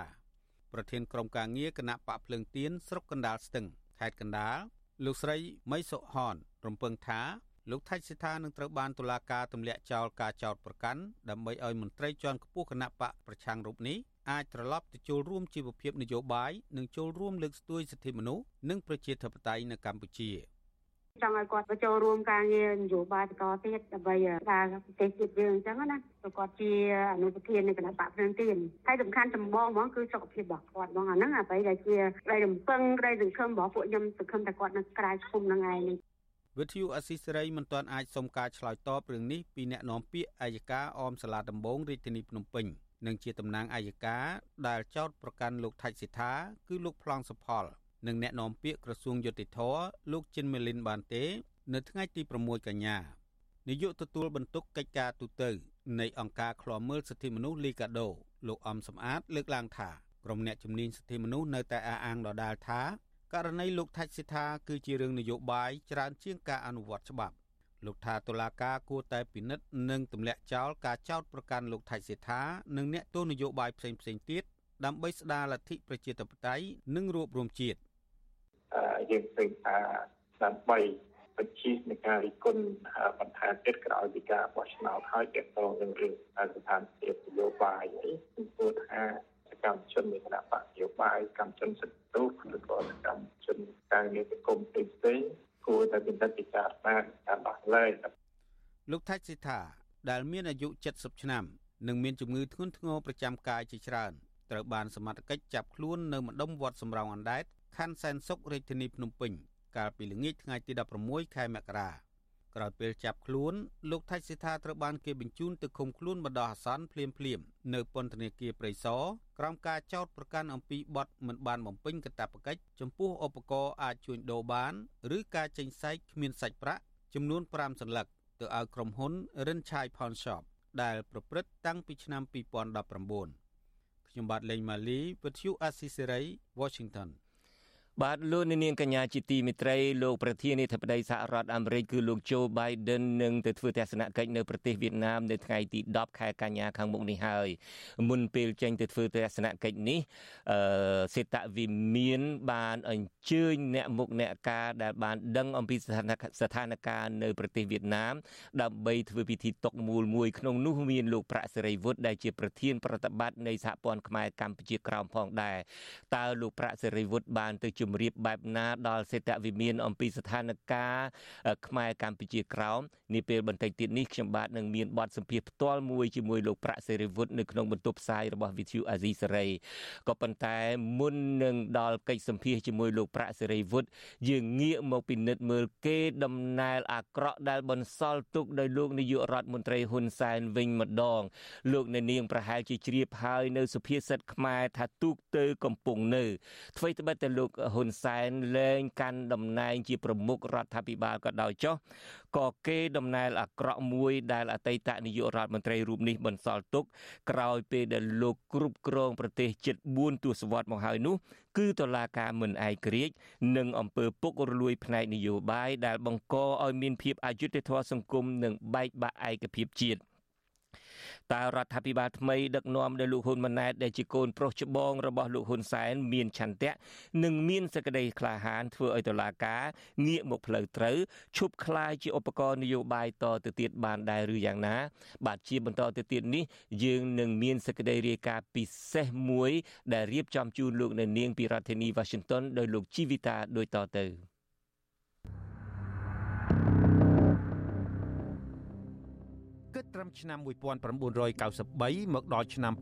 ប្រធានក្រុមការងារគណៈបកភ្លើងទៀនស្រុកកណ្ដាលស្ទឹងខេត្តកណ្ដាលលោកស្រីមីសុហន រំពឹងថាលោកថៃសិដ្ឋានឹងត្រូវបានតុលាការទម្លាក់ចោលការចោទប្រកាន់ដើម្បីឲ្យមន្ត្រីជាន់ខ្ពស់គណៈបកប្រឆាំងរូបនេះអាចត្រឡប់ទៅចូលរួមជីវភាពនយោបាយនិងចូលរួមលើកស្ទួយសិទ្ធិមនុស្សនិងប្រជាធិបតេយ្យនៅកម្ពុជា។ ចង់ឲ្យគាត់ទៅចូលរួមការងារនយោបាយបន្តទៀតដើម្បីការប្រទេសជាតិយើងអញ្ចឹងណាព្រោះគាត់ជាអនុប្រធាននៃគណៈបកភ្លើងទៀនហើយសំខាន់ចម្បងហ្មងគឺសុខភាពរបស់គាត់ហ្មងអាហ្នឹងអ្វីដែលជាក្តីរំពឹងក្តីសង្ឃឹមរបស់ពួកខ្ញុំសង្ឃឹមថាគាត់នៅក្រៅឃុំហ្នឹងឯងវិទ្យុអស៊ីសេរីមិនទាន់អាចសុំការឆ្លើយតបរឿងនេះពីអ្នកនាំពាក្យអัยការអមសាលាដំបងរាជធានីភ្នំពេញនិងជាតំណាងអัยការដែលចោតប្រកាន់លោកថៃសិដ្ឋាគឺលោកប្លង់សុផល និងអ្នកនាំពាក្យក្រសួងយុតិធធលោកជិនមេលីនបានទេ នៅថ្ងៃទី6កញ្ញានាយកទទួលបន្ទុកកិច្ចការទូតនៃអង្គការឃ្លាំមើលសិទ្ធិមនុស្សលីកាដូលោកអំសំអាត លើកឡើងថាក្រុមអ្នកជំនាញសិទ្ធិមនុស្សនៅតែអះអាងដដាលថាករណីលោកថាច់សិដ្ឋាគឺជារឿងនយោបាយច្រើនជាងការអនុវត្តច្បាប់លោកថាតុលាការគួរតែពិនិត្យនិងទម្លាក់ចោលការចោទប្រកាន់លោកថាច់សិដ្ឋានិងអ្នកទោសនយោបាយផ្សេងៗទៀតដើម្បីស្ដារលទ្ធិប្រជាធិបតេយ្យនិងរួបរวมជាតិ យើងឃើញថាដើម្បីបញ្ជានៃការរិះគន់បន្ថែមទៀតក្រោយពីការបោះឆ្នោតហើយទាក់ទងនឹងរឿងស្ថានភាពនយោបាយនេះគឺគួរថាកម្មជននៃគណៈបកនយោបាយកម្មជនសិទ្ធិទូឬក៏កម្មជនការងារសង្គមផ្សេងៗគួរតែពិនិត្យពិចារណាការដោះលែងលោកថាច់សិដ្ឋាដែលមានអាយុ70ឆ្នាំនិងមានជំងឺធ្ងន់ធ្ងរប្រចាំកាយជាច្រើនត្រូវបានសមត្ថកិច្ចចាប់ខ្លួននៅម្ដុំវត្តសំរោងអណ្ដែត ខណ្ឌសែនសុខរាជធានីភ្នំពេញកាលពីល្ងាចថ្ងៃទី16ខែមករាក្រោយពេលចាប់ខ្លួនលោកថៃសិដ្ឋាត្រូវបានគេបញ្ជូនទៅឃុំខ្លួនបណ្ដោះអាសន្នភ្លាមភ្លាមនៅពន្ធនាគារព្រៃសរក្រោមការចោទប្រកាន់អំពីបទមិនបានបំពេញកាតព្វកិច្ចចំពោះឧបករណ៍អាចជួញដូរបាន ឬការចេញសាច់គ្មានសាច់ប្រាក់ចំនួន5សន្លឹកទៅឲ្យក្រុមហ៊ុន Rin Chai Pawn Shop ដែលប្រព្រឹត្តតាំងពីឆ្នាំ2019ខ្ញុំបាទលេងម៉ាលីវិទ្យុអាស៊ីសេរី Washington បាទលោកនាងកញ្ញាជាទីមេត្រីលោកប្រធានាធិបតីសហរដ្ឋអាមេរិកគឺលោក Joe Biden នឹងទៅធ្វើទស្សនកិច្ចនៅប្រទេសវៀតណាមនៅថ្ងៃទី10ខែកញ្ញាខាងមុខនេះហើយមុនពេលចេញទៅធ្វើទស្សនកិច្ចនេះអឺសេតវិមានបានអញ្ជើញអ្នកមុខអ្នកការដែលបានដឹងអំពីស្ថានភាពស្ថានភាពនៅប្រទេសវៀតណាមដើម្បីធ្វើពិធីតុកមូលមួយក្នុងនោះមានលោកប្រាក់សេរីវុឌ្ឍដែលជាប្រធានប្រតិបត្តិនៃសហព័ន្ធខ្មែរកម្ពុជាក្រោមផងដែរតើលោកប្រាក់សេរីវុឌ្ឍបានទៅជម្រាបបែបណាដល់សេតវិមានអំពីស្ថានភាពខ្មែរកម្ពុជាក្រោមនាពេលបន្តិចទៀតនេះខ្ញុំបាទនឹងមានបទសម្ភាសផ្ទាល់មួយជាមួយលោកប្រាក់សេរីវុឌ្ឍនៅក្នុងបន្ទប់ផ្សាយរបស់ VTV អាស៊ីសេរីក៏ប៉ុន្តែមុននឹងដល់កិច្ចសម្ភាសជាមួយលោកប្រាក់សេរីវុឌ្ឍយើងងាកមកពិនិត្យមើលគេដំណើរអាក្រក់ដែលបន្សល់ទុកដោយលោកនាយករដ្ឋមន្ត្រីហ៊ុនសែនវិញម្ដង លោកនៅនាងប្រហែលជាជ្រាបហើយនៅសុភាសិតខ្មែរថាទូកទៅកំពុងនៅអ្វីត្បិតតែលោកហ៊ុនសែនលែងកាន់តំណែងជាប្រមុខរដ្ឋាភិបាលក៏ដោយចុះក៏គេដំណើរអាក្រក់មួយដែលអតីតនាយករដ្ឋមន្ត្រីរូបនេះបន្សល់ទុកក្រោយពេលដែលលោកគ្រប់គ្រងប្រទេសជិត4ទសវត្សរ៍មកហើយនោះគឺតុលាការមិនឯករាជ្យនិងអំពើពុករលួយផ្នែកនយោបាយដែលបង្កឲ្យមានភាពអយុត្តិធម៌សង្គមនិងបែកបាក់ឯកភាពជាតិ។ តើរដ្ឋាភិបាលថ្មីដឹកនាំដោយលោកហ៊ុនម៉ាណែតដែលជាកូនប្រុសច្បងរបស់លោកហ៊ុនសែនមានឆន្ទៈនិងមានសក្តីក្លាហានធ្វើឲ្យតុលាការងាកមកផ្លូវត្រូវឈប់คลายជាឧបករណ៍នយោបាយតទៅទៀតបានដែរឬយ៉ាងណា បាទជាបន្តទៅទៀតនេះយើងនឹងមានសក្តីរាយការណ៍ពិសេសមួយ ដែលរៀបចំជូនលោកនៅនាងពីរដ្ឋធានី Washington ដោយលោកជីវិតាដូចតទៅ តត្រឹមឆ្នាំ1993មកដល់ឆ្នាំ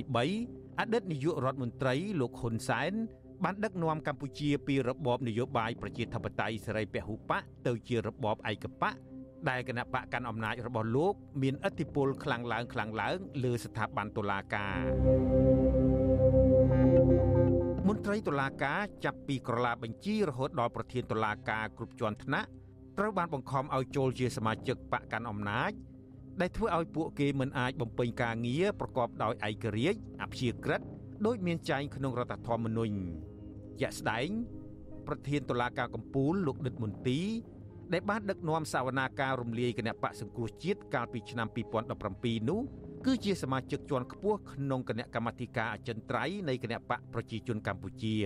2023អតីតនាយករដ្ឋមន្ត្រីលោកហ៊ុនសែនបានដឹកនាំកម្ពុជាពីរបបនយោបាយប្រជាធិបតេយ្យសេរីពហុបកទៅជារបបឯកបកដែលគណៈបកកាន់អំណាចរបស់លោកមានឥទ្ធិពលខ្លាំងឡើងខ្លាំងឡើងលើស្ថាប័នតុលាការមន្ត្រីតុលាការចាប់ពីក្រឡាបញ្ជីរហូតដល់ប្រធានតុលាការគ្រប់ជាន់ថ្នាក់ត្រូវបានបង្ខំឲ្យចូលជាសមាជិកបកកាន់អំណាច ដែលធ្វើឲ្យពួកគេមិនអាចបំពេញការងារប្រកបដោយឯករាជ្យអព្យាក្រឹតដោយមានចែងក្នុងរដ្ឋធម្មនុញ្ញជាក់ស្ដែង ប្រធានតុលាការកំពូលលោកដិតមន្ទីដែលបានដឹកនាំសវនាការរំលាយគណៈបកសង្គ្រោះជាតិកាលពីឆ្នាំ2017នោះគឺជាសមាជិកជាន់ខ្ពស់ក្នុងគណៈកម្មាធិការអចិន្ត្រៃយ៍នៃគណៈបកប្រជាជនកម្ពុជា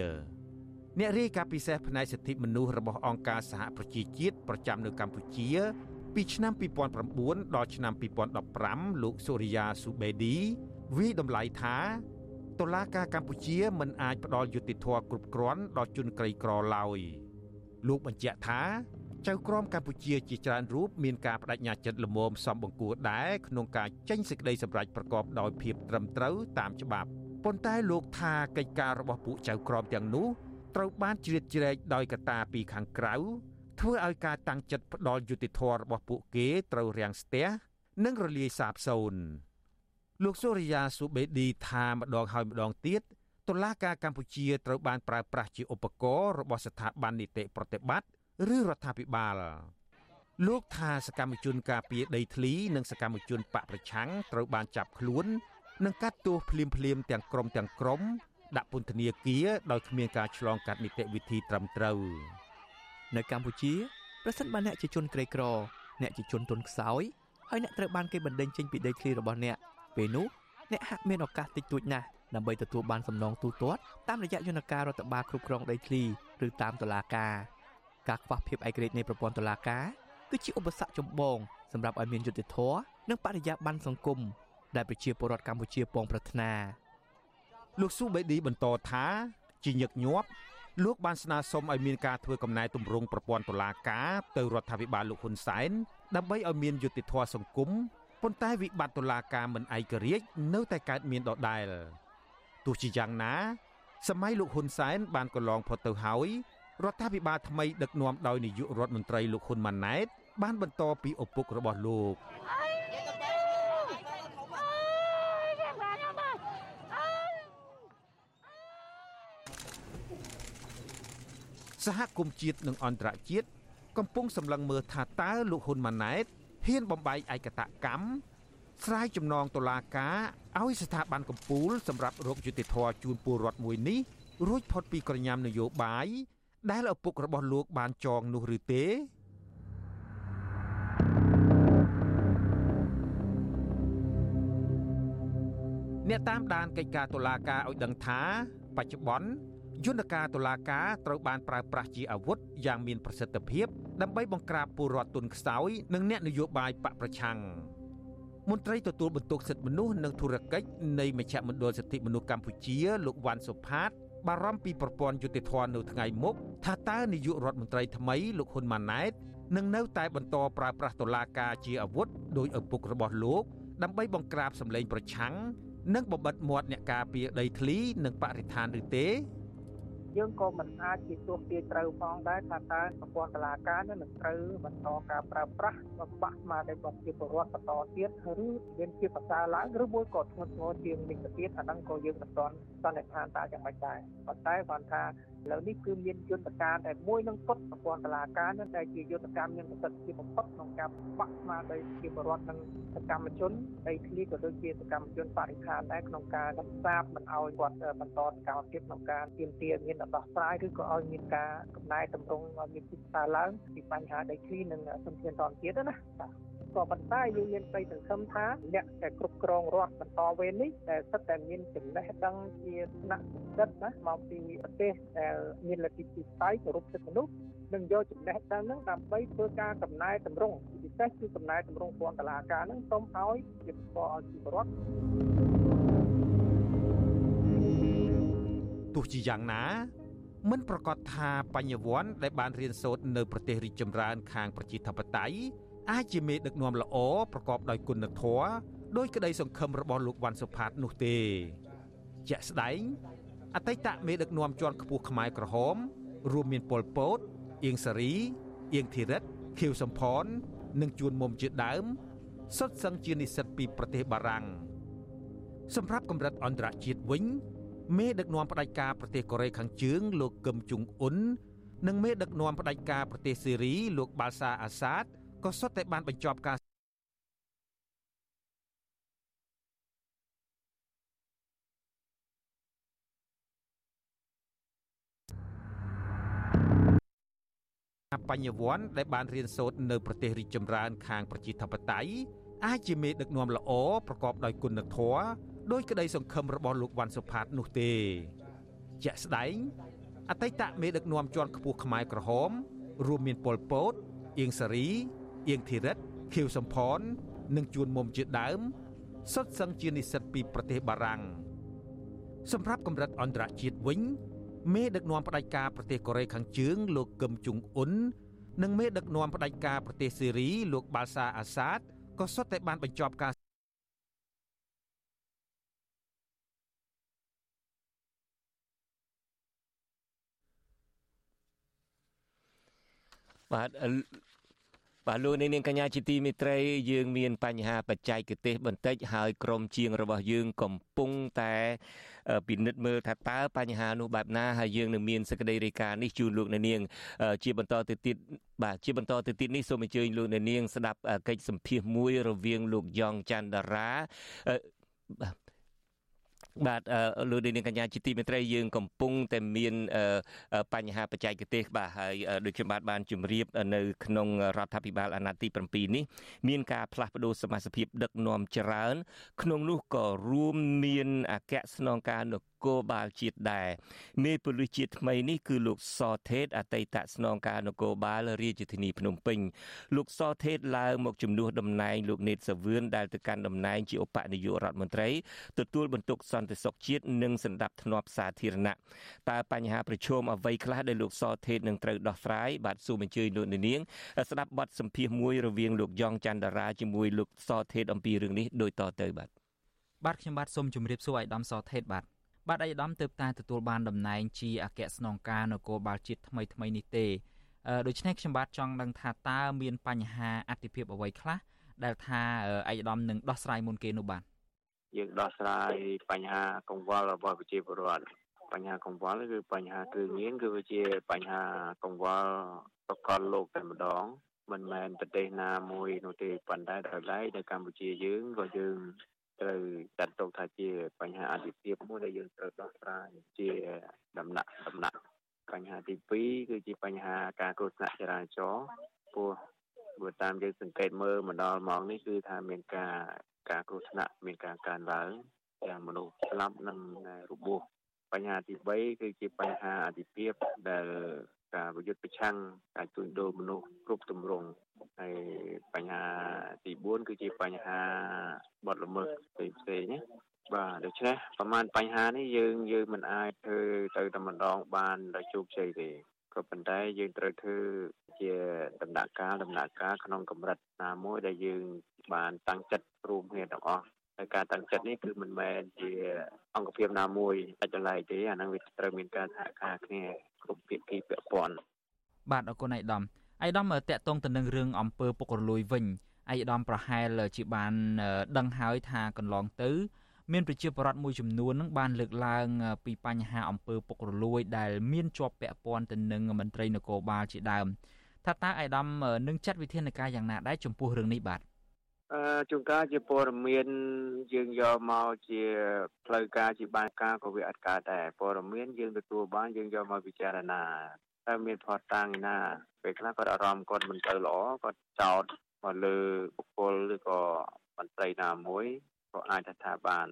អ្នករាយការណ៍ពិសេសផ្នែកសិទ្ធិមនុស្សរបស់អង្គការសហប្រជាជាតិប្រចាំនៅកម្ពុជា ពីឆ្នាំ2009ដល់ឆ្នាំ2015លោកសូរិយាស៊ូបេឌីវិតម្លៃថាតុលាការកម្ពុជាមិនអាចផ្ដល់យុត្តិធម៌គ្រប់គ្រាន់ដល់ជនក្រីក្រឡើយលោកបញ្ជាក់ថាចៅក្រមកម្ពុជាជាច្រើនរូបមានការបដិញ្ញាចិត្តល្មមសំបង្គួរដែរក្នុងការចេញសេចក្តីសម្រេចប្រកបដោយភាពត្រឹមត្រូវតាមច្បាប់ប៉ុន្តែលោកថាកិច្ចការរបស់ពួកចៅក្រមទាំងនោះត្រូវបានជ្រៀតជ្រែកដោយកត្តាពីខាងក្រៅ ធ្វើឲ្យការតាំងចិត្តផ្ដាល់យុតិធធម៌របស់ពួកគេត្រូវរាំងស្ទះនិងរលាយសាបសូន្យលោកសូរិយាស៊ូបេឌីថាម្ដងហើយម្ដងទៀតតុលាការកម្ពុជាត្រូវបានប្រើប្រាស់ជាឧបករណ៍របស់ស្ថាប័ននីតិប្រតិបត្តិឬរដ្ឋាភិបាលលោកថាសកម្មជនការពារដីធ្លីនិងសកម្មជនបកប្រឆាំងត្រូវបានចាប់ខ្លួននិងកាត់ទោសភ្លាមភ្លាមទាំងក្រុមទាំងក្រុមដាក់ពន្ធនាគារដោយគ្មានការឆ្លងកាត់នីតិវិធីត្រឹមត្រូវ នៅកម្ពុជាប្រសិនបើអ្នកជាជនក្រីក្រ អ្នកជាជនទុនខ្សោយហើយអ្នកត្រូវបានគេបណ្តេញចេញពីដីធ្លីរបស់អ្នកពេលនោះអ្នកហាក់មានឱកាសតិចតួចណាស់ដើម្បីទទួលបានសំណងទូទាត់តាមរយៈយន្តការរដ្ឋបាលគ្រប់គ្រងដីធ្លីឬតាមតុលាការការខ្វះភាពឯករាជ្យនៃប្រព័ន្ធតុលាការគឺជាឧបសគ្គចម្បងសម្រាប់ឲ្យមានយុត្តិធម៌និងបរិយាបន្នសង្គមដែលប្រជាពលរដ្ឋកម្ពុជាពងប្រាថ្នាលោកស៊ូបេឌីបន្តថាជាញឹកញាប់ លោកបានស្នើសុំឲ្យមានការធ្វើកំណែទម្រង់ប្រព័ន្ធតុលាការទៅរដ្ឋាភិបាលលោកហ៊ុនសែនដើម្បីឲ្យមានយុត្តិធម៌សង្គមប៉ុន្តែវិបត្តិតុលាការមិនឯករាជ្យនៅតែកើតមានដដែលទោះជាយ៉ាងណា សម័យលោកហ៊ុនសែនបានកន្លងផុតទៅហើយរដ្ឋាភិបាលថ្មីដឹកនាំដោយនាយករដ្ឋមន្ត្រីលោកហ៊ុនម៉ាណែតបានបន្តពីឪពុករបស់លោក សហគមន៍ជាតិនិងអន្តរជាតិកំពុងសម្លឹងមើលថាតើលោកហ៊ុនម៉ាណែតហ៊ានបំបែកឯកតកម្មស្រាយចំណងតុលាការឲ្យស្ថាប័នកម្ពុជាសម្រាប់រកយុតិធធជូនពលរដ្ឋមួយនេះរួចផុតពីក្រញាំនយោបាយដែលឪពុករបស់លោកបានចងនោះឬទេអ្នកតាមដានកិច្ចការតុលាការឲ្យដឹងថាបច្ចុប្បន្ន យន្តការតុលាការត្រូវបានប្រើប្រាស់ជាអាវុធយ៉ាងមានប្រសិទ្ធភាពដើម្បីបង្ក្រាបពលរដ្ឋទុនខ្សោយនិងអ្នកនយោបាយបកប្រឆាំងមន្ត្រីទទួលបន្ទុកសិទ្ធិមនុស្សនិងធុរកិច្ចនៃមជ្ឈមណ្ឌលសិទ្ធិមនុស្សកម្ពុជាលោកវ៉ាន់សុផាតបារម្ភពីប្រព័ន្ធយុតិធធននៅថ្ងៃមុខថាតើនាយករដ្ឋមន្ត្រីថ្មីលោកហ៊ុនម៉ាណែតនឹងនៅតែបន្តប្រើប្រាស់តុលាការជាអាវុធដោយឪពុករបស់លោកដើម្បីបង្ក្រាបសម្លេងប្រឆាំងនិងបំបិតមាត់អ្នកការពារដីធ្លីនិងបរិស្ថានឬទេ យើងក៏មិនអាចជាទោះទាយត្រូវផងដែរថាតើប្រព័ន្ធតុលាការនឹងត្រូវបន្តការប្រើប្រាស់បំបាក់ស្មារតីប្រជាពលរដ្ឋបន្តទៀតឬមានជាប្រសើរឡើងឬមួយក៏ធ្ងន់ធ្ងរជាងនេះទៅទៀតអាហ្នឹងក៏យើងមិនទាន់សន្និដ្ឋានតើយ៉ាងម៉េចដែរប៉ុន្តែគាត់ថា ឥឡូវនេះគឺមានយន្តការតែមួយនឹងពុតប្រព័ន្ធតុលាការនឹងតែជាយន្តការមានប្រសិទ្ធភាពបំផុតក្នុងការបាក់ស្មារតីជាបរដ្ឋនិងសកម្មជនដីធ្លីក៏ដូចជាសកម្មជនបរិស្ថានដែរក្នុងការរក្សាមិនឲ្យគាត់បន្តសកម្មភាពក្នុងការទាមទារមានដោះស្រាយឬក៏ឲ្យមានការកំណែតម្រង់ឲ្យមានទីផ្សារឡើងពីបញ្ហាដីធ្លីនិងសន្តិភាពតនទៀតណាបាទ ក៏ប៉ុន្តែយើងមានក្តីសង្ឃឹមថាអ្នកដែលគ្រប់គ្រងរដ្ឋបន្តវេននេះដែលសិតតែមានចំណេះដឹងជាថ្នាក់សិទ្ធណាមកពីប្រទេសដែលមានលទ្ធិពិស័យគោរពសិទ្ធិមនុស្សនឹងយកចំណេះដឹងហ្នឹងដើម្បីធ្វើការកំណែតម្រង់ពិសេសគឺកំណែតម្រង់ពន្ធតុលាការហ្នឹងសូមឲ្យជាស្គាល់ឲ្យជីវរដ្ឋទោះជាយ៉ាងណាមិនប្រកាសថាបញ្ញវន្តដែលបានរៀនសូត្រនៅប្រទេសរីកចម្រើនខាងប្រជាធិបតេយ្យ អាចជាមេដឹកនាំល្អប្រកបដោយគុណធម៌ដោយក្តីសង្ឃឹមរបស់លោកវ៉ាន់សុផាតនោះទេជាក់ស្ដែងអតីតមេដឹកនាំជាន់ខ្ពស់ខ្មែរក្រហម រួមមានប៉ុលពតអៀងសារីអៀងធីរិតខៀវសំផន និងជួនមុំជាដើមសុទ្ធសឹងជានិស្សិតពីប្រទេសបារាំងសម្រាប់កម្រិតអន្តរជាតិវិញ មេដឹកនាំផ្ដាច់ការប្រទេសកូរ៉េខាងជើង លោកកឹមជុងអ៊ុននិងមេដឹកនាំផ្ដាច់ការប្រទេសសេរីលោកបាល់សាអាសាត ក៏សុទ្ធតែបានបញ្ចប់ការបញ្ញវន្តដែលបានរៀនសូត្រនៅប្រទេសរីកចម្រើនខាងប្រជាធិបតេយ្យអាចជាមេដឹកនាំល្អប្រកបដោយគុណធម៌ដោយក្តីសង្ឃឹមរបស់លោកវ៉ាន់សុផាតនោះទេ ជាក់ស្ដែងអតីតមេដឹកនាំជាន់ខ្ពស់ខ្មែរក្រហម រួមមានប៉ុលពតអៀងសារី អៀងធីរិតខៀវសំផននិងជួនមុំជាដើមសុទ្ធសឹងជានិស្សិតពីប្រទេសបារាំងសម្រាប់កម្រិតអន្តរជាតិវិញមេដឹកនាំផ្ដាច់ការប្រទេសកូរ៉េខាងជើងលោកកឹមជុងអ៊ុននិងមេដឹកនាំផ្ដាច់ការប្រទេសសេរីលោកបាល់សាអាសាតក៏សុទ្ធតែបានបញ្ចប់ការបាទ បាទលោកនាងកញ្ញាជាទីមេត្រីយើងមានបញ្ហាបច្ចេកទេសបន្តិចហើយក្រុមជាងរបស់យើងកំពុងតែពិនិត្យមើលថាតើបញ្ហានោះបែបណាហើយយើងនឹងមានសេចក្តីរាយការណ៍នេះជូនលោកនាងជាបន្តទៅទៀតបាទជាបន្តទៅទៀតនេះសូមអញ្ជើញលោកនាងស្ដាប់កិច្ចសម្ភាសមួយរវាងលោកយ៉ងច័ន្ទរាបាទ បាទលោកនាងកញ្ញាជាទីមេត្រីយើងកំពុងតែមានបញ្ហាបច្ចេកទេសបាទហើយដូចខ្ញុំបាទបានជម្រាបនៅក្នុងរដ្ឋាភិបាលអាណត្តិទី7នេះមានការផ្លាស់ប្ដូរសមាជិកដឹកនាំច្រើន ក្នុងនោះក៏រួមមានអគ្គស្នងការនគរបាលជាតិដែរមេប៉ូលីសជាតិថ្មីនេះគឺលោកសថេតអតីតស្នងការនគរបាលរាជធានីភ្នំពេញលោកសថេតឡើងមកជំនួសតំណែងលោកនេតសាវឿនដែលទៅកាន់តំណែងជាឧបនាយករដ្ឋមន្ត្រីទទួលបន្ទុកសន្តិសុខជាតិនិងសម្ដាប់ធ្នាប់សាធារណៈតើបញ្ហាប្រឈមអ្វីខ្លះដែលលោកសថេតនឹងត្រូវដោះស្រាយបាទសូមអញ្ជើញលោកនាងស្ដាប់បទសម្ភាសន៍មួយរវាងលោកយ៉ងច័ន្ទតារាជាមួយលោកសថេតអំពីរឿងនេះដូចតទៅបាទបាទខ្ញុំបាទសូមជម្រាបសួរអាយដាមសថេតបាទ បាទអាយដាមទើបតែទទួលបានតំណែងជាអគ្គស្នងការនគរបាលជាតិថ្មីថ្មីនេះទេដូច្នេះខ្ញុំបាទចង់ដឹងថាតើមានបញ្ហាអតិភិបអ្វីខ្លះដែលថាអាយដាមនឹងដោះស្រាយមុនគេនោះបាទយើងដោះស្រាយបញ្ហាកង្វល់របស់ប្រជាពលរដ្ឋបញ្ហាកង្វល់គឺបញ្ហាគ្រឿងញៀនគឺវាជាបញ្ហាកង្វល់ប្រកបលោកតែម្ដងមិនមែនប្រទេសណាមួយនោះទេប៉ុន្តែដល់ឡែកនៅកម្ពុជាយើងក៏យើង ត្រូវចាត់ទុកថាជាបញ្ហាអតិភិបមួយដែលយើងត្រូវដោះស្រាយជាដំណាក់ដំណាក់បញ្ហាទី2គឺជាបញ្ហាការគ្រោះថ្នាក់ចរាចរណ៍ព្រោះបើតាមយើងសង្កេតមើលមកដល់ម៉ោងនេះគឺថាមានការការគ្រោះថ្នាក់មានការកើនឡើងទាំងមនុស្សស្លាប់និងរបួសបញ្ហាទី3គឺជាបញ្ហាអតិភិបដែល ការប្រយុទ្ធប្រឆាំងការជួញដូរមនុស្សគ្រប់ទម្រង់ហើយបញ្ហាទី4គឺជាបញ្ហាបទល្មើសផ្សេងផ្សេងណាបាទដូច្នេះប្រហែលបញ្ហានេះយើងយើងមិនអាចធ្វើទៅតែម្ដងបានដោយជោគជ័យទេក៏ប៉ុន្តែយើងត្រូវធ្វើជាដំណាក់កាលដំណាក់កាលក្នុងកម្រិតណាមួយដែលយើងបានតាំងចិត្តរួមគ្នាទាំងអស់ហើយការតាំងចិត្តនេះគឺមិនមែនជាអង្គភាពណាមួយដាច់ចលែកទេអានឹងវាត្រូវមានការសហការគ្នា គ្រប់ភាគីពាក់ព័ន្ធបាទអរគុណឯកឧត្តមឯកឧត្តមតកតងទៅនឹងរឿងអំពើពុករលួយវិញឯកឧត្តមប្រហែលជាបានដឹងហើយថាកន្លងទៅមានប្រជាពលរដ្ឋមួយចំនួននឹងបានលើកឡើងពីបញ្ហាអំពើពុករលួយ ដែលមានជាប់ពាក់ព័ន្ធទៅនឹងមន្ត្រីនគរបាលជាដើមថាតើឯកឧត្តមនឹងចាត់វិធានការយ៉ាងណាដែរចំពោះរឿងនេះបាទ អឺជួនកាលជាព័ត៌មានយើងយកមកជាផ្លូវការជាបានការក៏វាអត់កើតដែរព័ត៌មានយើងទទួលបានយើងយកមកពិចារណាតើមានផតតាំងណាពេលខ្លះគាត់អារម្មណ៍គាត់មិនទៅល្អគាត់ចោទមកលើបុគ្គលឬក៏មន្ត្រីណាមួយក៏អាចថាបាន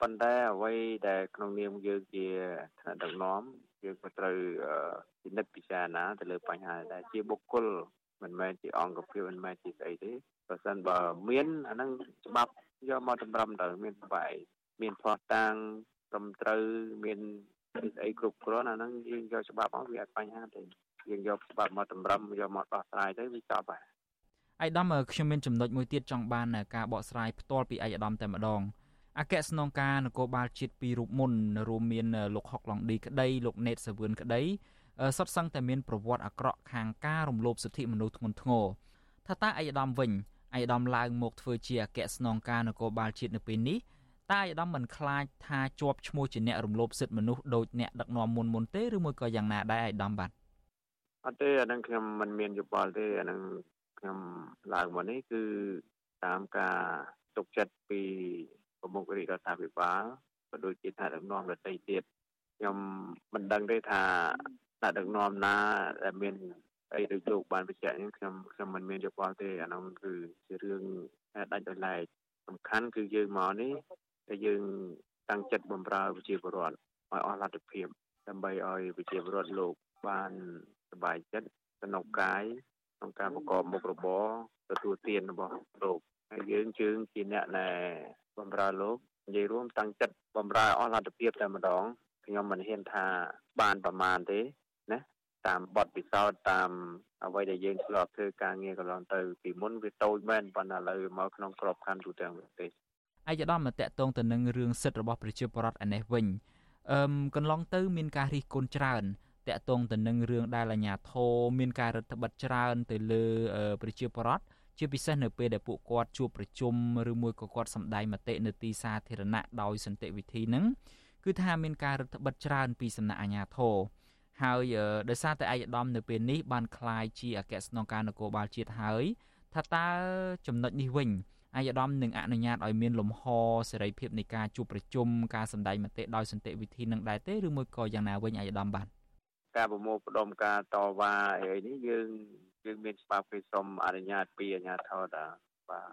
ប៉ុន្តែអ្វីដែលក្នុងនាមយើងជាថ្នាក់ដឹកនាំយើងក៏ត្រូវពិនិត្យពិចារណាទៅលើបញ្ហាដែលជាបុគ្គលមិនមែនជាអង្គភាពមិនមែនជាស្អីទេ បើសិនបើមានអាហ្នឹងច្បាប់យកមកតម្រឹមទៅមានបែបមានផោះតាំងត្រឹមត្រូវមានស្អីគ្រប់គ្រាន់អាហ្នឹងយើងយកច្បាប់មកវាអត់បញ្ហាទេយើងយកច្បាប់មកតម្រឹមយកមកដោះស្រាយទៅវាចប់ហើយឯកឧត្តមខ្ញុំមានចំណុចមួយទៀតចង់បានការបកស្រាយផ្ទាល់ពីឯកឧត្តមតែម្ដងអគ្គស្នងការនគរបាលជាតិពីររូបមុនរួមមានលោកហុកឡុងឌីក្តីលោកណេតសាវឿនក្តីសុទ្ធសឹងតែមានប្រវត្តិអាក្រក់ខាងការរំលោភសិទ្ធិមនុស្សធ្ងន់ធ្ងរថាតើអាយដាមវិញ អាយដាមឡើងមកធ្វើជាអគ្គស្នងការនគរបាលជាតិនៅពេលនេះតើអាយដាមមិនខ្លាចថាជាប់ឈ្មោះជាអ្នករំលោភសិទ្ធិមនុស្សដោយអ្នកដឹកនាំមុនមុនទេឬមួយក៏យ៉ាងណាដែរអាយដាមបាទអត់ទេអានឹងខ្ញុំមិនមានយោបល់ទេអានឹងខ្ញុំឡើងមកនេះគឺតាមការទុកចិត្តពីប្រមុខរាជរដ្ឋាភិបាលក៏ដូចជាថាដឹកនាំរដ្ឋីទៀតខ្ញុំមិនដឹងទេថាថាដឹកនាំណាដែលមាន អីដូចលោកបានបញ្ជាក់ហ្នឹងខ្ញុំខ្ញុំមិនមានយោបល់ទេអានោះគឺជារឿងដាច់ដោយឡែកសំខាន់គឺយើងមកនេះតែយើងតាំងចិត្តបំរើប្រជាពលរដ្ឋឲ្យអស់លទ្ធភាពដើម្បីឲ្យប្រជាពលរដ្ឋលោកបានសบายចិត្តសំណុកកាយក្នុងការប្រកបមុខរបរទទួលទានរបស់លោកហើយយើងជើងជាអ្នកដែលបំរើលោកនិយាយរួមតាំងចិត្តបំរើអស់លទ្ធភាពតែម្ដងខ្ញុំមិនហ៊ានថាបានប្រមាណទេណា តាមបទពិសោធន៍តាមអ្វីដែលយើងធ្លាប់ធ្វើការងារកន្លងទៅពីមុនវាតូចមែនប៉ុន្តែឥឡូវមកក្នុងក្របខ័ណ្ឌទូទាំងប្រទេសឯកឧត្តមតកតងទៅនឹងរឿងសិទ្ធិរបស់ប្រជាពលរដ្ឋឯនេះវិញអឺកន្លងទៅមានការរិះគន់ច្រើនតកតងទៅនឹងរឿងដែលអាញាធរមានការរដ្ឋបិទច្រើនទៅលើប្រជាពលរដ្ឋជាពិសេសនៅពេលដែលពួកគាត់ជួបប្រជុំឬមួយក៏គាត់សម្ដែងមតិនៅទីសាធារណៈដោយសន្តិវិធីហ្នឹងគឺថាមានការរដ្ឋបិទច្រើនពីសំណាក់អាជ្ញាធរ ហើយដោយសារតែឯកឧត្តមនៅពេលនេះបានក្លាយជាអគ្គស្នងការនគរបាលជាតិហើយថាតើចំណុចនេះវិញអាយដាមនឹងអនុញ្ញាតឲ្យមានលំហសេរីភាពនៃការជួបប្រជុំការសម្ដែងមតិដោយសន្តិវិធីនឹងដែរទេឬមួយក៏យ៉ាងណាវិញអាយដាមបាទការប្រមូលផ្ដុំការតវ៉ាអីនេះយើងយើងមានច្បាប់គេសុំអនុញ្ញាតពីអាជ្ញាធរតាបាទ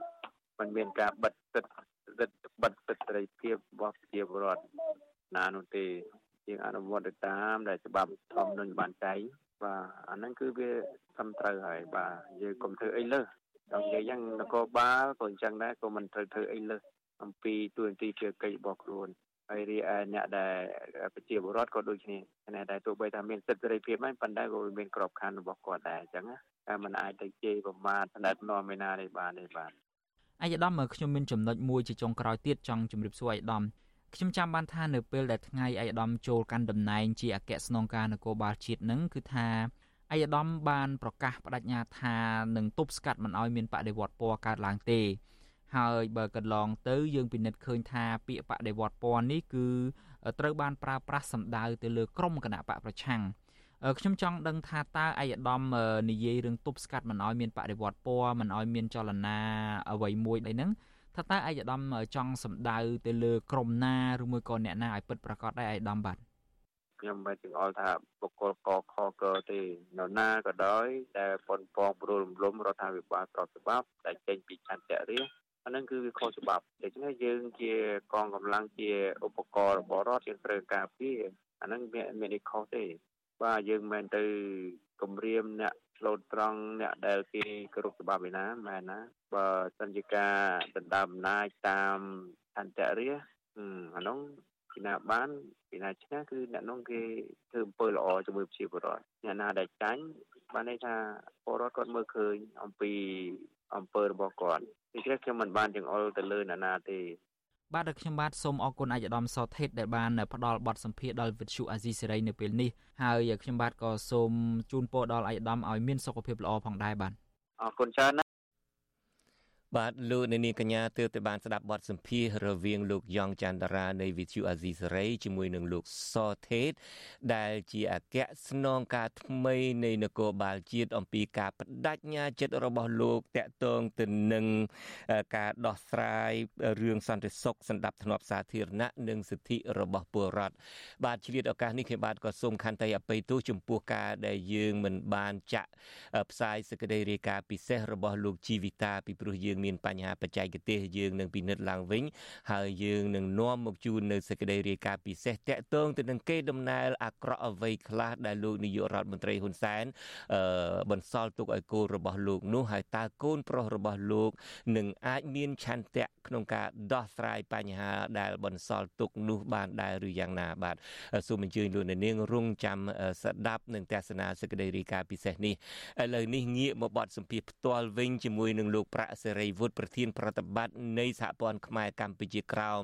มันមានការបិទសិទ្ធិសិទ្ធិបិទសិទ្ធិសេរីភាពរបស់ប្រជាពលរដ្ឋណានោះទេ យើងអនុវត្តទៅតាមដែលច្បាប់ធម្មនុញ្ញបានចែងបាទអាហ្នឹងគឺវាត្រឹមត្រូវហើយបាទយើងកុំធ្វើអីលើសដល់និយាយយ៉ាងនគរបាលក៏អញ្ចឹងដែរក៏មិនត្រូវធ្វើអីលើសអំពីទួនាទីជាកិច្ចរបស់ខ្លួនហើយរីឯអ្នកដែលប្រជាពលរដ្ឋក៏ដូចគ្នាអ្នកដែលទោះបីថាមានសិទ្ធិសេរីភាពហ្នឹងប៉ុន្តែក៏មានក្របខ័ណ្ឌរបស់គាត់ដែរអញ្ចឹងណាតែมันអាចទៅជេរប្រមាថណែតនាំឯណាទេបានទេបាទអាយដាមខ្ញុំមានចំណុចមួយជាចុងក្រោយទៀតចង់ជម្រាបសួរអាយដាម ខ្ញុំចាំបានថានៅពេលដែលថ្ងៃអាយដាមចូលកាន់តំណែងជាអគ្គស្នងការនគរបាលជាតិនឹងគឺថាអាយដាមបានប្រកាសបដិញ្ញាថានឹងទប់ស្កាត់មិនឲ្យមានបដិវត្តពណ៌កើតឡើងទេហើយបើកន្លងទៅយើងពិនិត្យឃើញថាពាក្យបដិវត្តពណ៌នេះគឺត្រូវបានប្រើប្រាស់សម្ដៅទៅលើក្រុមគណៈបកប្រឆាំងខ្ញុំចង់ដឹងថាតើអាយដាមនិយាយរឿងទប់ស្កាត់មិនឲ្យមានបដិវត្តពណ៌មិនឲ្យមានចលនាអ្វីមួយអីហ្នឹង ថាតើអាយដាមចង់សម្ដៅទៅលើក្រុមណាឬមួយក៏អ្នកណាឲ្យពិតប្រាកដដែរអាយដាមបាទខ្ញុំមិនចង្អុលថាបុគ្គលកខកទេនៅណាក៏ដោយដែលប៉ុនប៉ងព្រួលរំលំរដ្ឋាភិបាលស្របច្បាប់ដែលចេញពីឆន្ទៈរាជអានឹងគឺវាខុសច្បាប់ដូច្នេះយើងជាកងកម្លាំងជាឧបករណ៍របស់រដ្ឋយើងត្រូវការពារអានឹងមានមានខុសទេបាទយើងមិនទៅគម្រាមអ្នក ឆ្លូតត្រង់អ្នកដែលគេគោរពច្បាប់ឯណាមែនណាបើសិនជាការដណ្ដើមអំណាចតាមអន្តរិយអានោះពីណាបានពីណាឆ្នះគឺអ្នកនោះគេធ្វើអំពើល្អជាមួយប្រជាពលរដ្ឋអ្នកណាដែលចាញ់បានន័យថាពលរដ្ឋគាត់មើលឃើញអំពីអំពើរបស់គាត់ដូច្នេះខ្ញុំមិនបានចង្អុលទៅលើអ្នកណាទេ បាទដល់ខ្ញុំបាទសូមអរគុណអាយដាមសថេតដែលបានផ្ដល់បទសម្ភាសដល់វិទ្យុអាស៊ីសេរីនៅពេលនេះហើយខ្ញុំបាទក៏សូមជូនពរដល់អាយដាមឲ្យមានសុខភាពល្អផងដែរបាទអរគុណច្រើនណា បាទលោកអ្នកនាងកញ្ញាទើបតែបានស្ដាប់បទសម្ភាសរវាងលោកយ៉ងច័ន្ទរានៃវិទ្យុអាស៊ីសេរីជាមួយនឹងលោកសថេតដែលជាអគ្គស្នងការថ្មីនៃនគរបាលជាតិអំពីការបដិញ្ញាចិត្តរបស់លោកតកតងទៅនឹងការដោះស្រាយរឿងសន្តិសុខសម្ដាប់ធ្នាប់សាធារណៈនិងសិទ្ធិរបស់ពលរដ្ឋបាទឆ្លៀតឱកាសនេះខ្ញុំបាទក៏សូមខន្តីអបិយទោសចំពោះការដែលយើងមិនបានចាក់ផ្សាយសេចក្តីរាយការណ៍ពិសេសរបស់លោកជីវិតាពីព្រោះយើងមានបញ្ហាបច្ចេកទេសយើងនឹងពិនិត្យឡើងវិញហើយយើងនឹងនាំមកជូននៅសេចក្តីរាយការណ៍ពិសេសតាក់ទងទៅនឹងគេដំណើរអាក្រក់អ្វីខ្លះដែលលោកនាយករដ្ឋមន្ត្រីហ៊ុនសែនអឺបន្សល់ទុកឲ្យកូនរបស់លោកនោះហើយតើកូនប្រុសរបស់លោកនឹងអាចមានឆន្ទៈក្នុងការដោះស្រាយបញ្ហាដែលបន្សល់ទុកនោះបានដែរឬយ៉ាងណាបាទសូមអញ្ជើញលោកនាងរងចាំស្ដាប់នឹងទស្សនាសេចក្តីរាយការណ៍ពិសេសនេះឥឡូវនេះងាកមកបទសម្ភាសផ្ទាល់វិញជាមួយនឹងលោកប្រាក់សេរីវុឌ្ឍប្រធានប្រតិបត្តិនៃសហព័ន្ធខ្មែរកម្ពុជាក្រោម